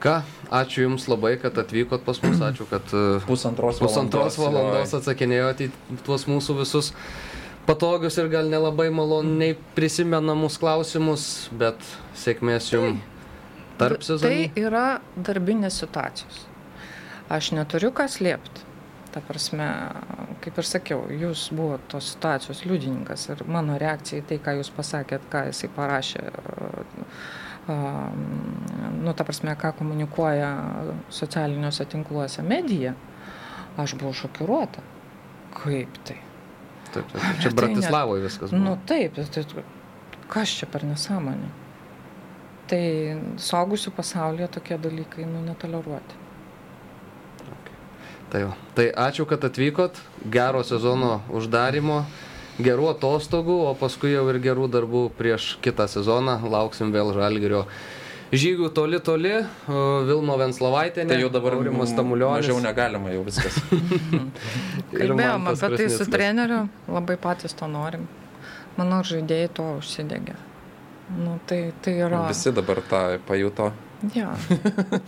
Ką, ačiū Jums labai, kad atvykot pas mus, ačiū, kad e, Pusantros pusantros valandos atsakinėjote į tuos mūsų visus patogius ir gal nelabai maloniai prisimenamus klausimus, bet sėkmės Jums tarp Tai sezonų. yra darbinės situacijos. Aš neturiu ką slėpti. Ta prasme, kaip ir sakiau, jūs buvote tos situacijos liudininkas ir mano reakcija į tai, ką jūs pasakėt, ką jisai parašė, nu, ta prasme, ką komunikuoja socialiniuose tinkluose medija, aš buvau šokiruota. Kaip tai? Taip, taip, Bet čia tai Bratislavoje viskas buvo. Nu taip, tai kas čia per nesąmonė? Tai saugusių pasaulyje tokie dalykai nu, netoleruoti. Tai, va. tai ačiū, kad atvykot, gero sezono uždarimo, gerų atostogų, o paskui jau ir gerų darbų prieš kitą sezoną. Lauksim vėl žalgerio žygių toli toli, Vilmo Venslovaitė, Tai jau dabar Aurimas m- Tamulionis. mažiau negalima jau viskas. Kalbėjom apie tai su treneriu, labai patys to norim. Manau, žaidėjai to užsidegė. Nu, tai, tai yra. Visi dabar tą pajuto. Ja,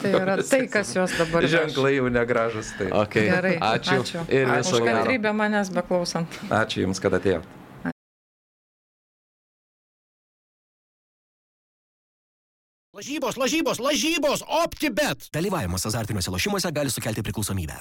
tai yra tai, kas juos dabar. Ženklai jau negražus. Tai. Okay. Gerai, ačiū. ačiū. Ir Už viso gero. kantrybę manęs beklausant. Ačiū Jums, kad atėjote. Lažybos, lažybos, lažybos, optibet. Dalyvavimas azartiniuose lošimuose gali sukelti priklausomybę.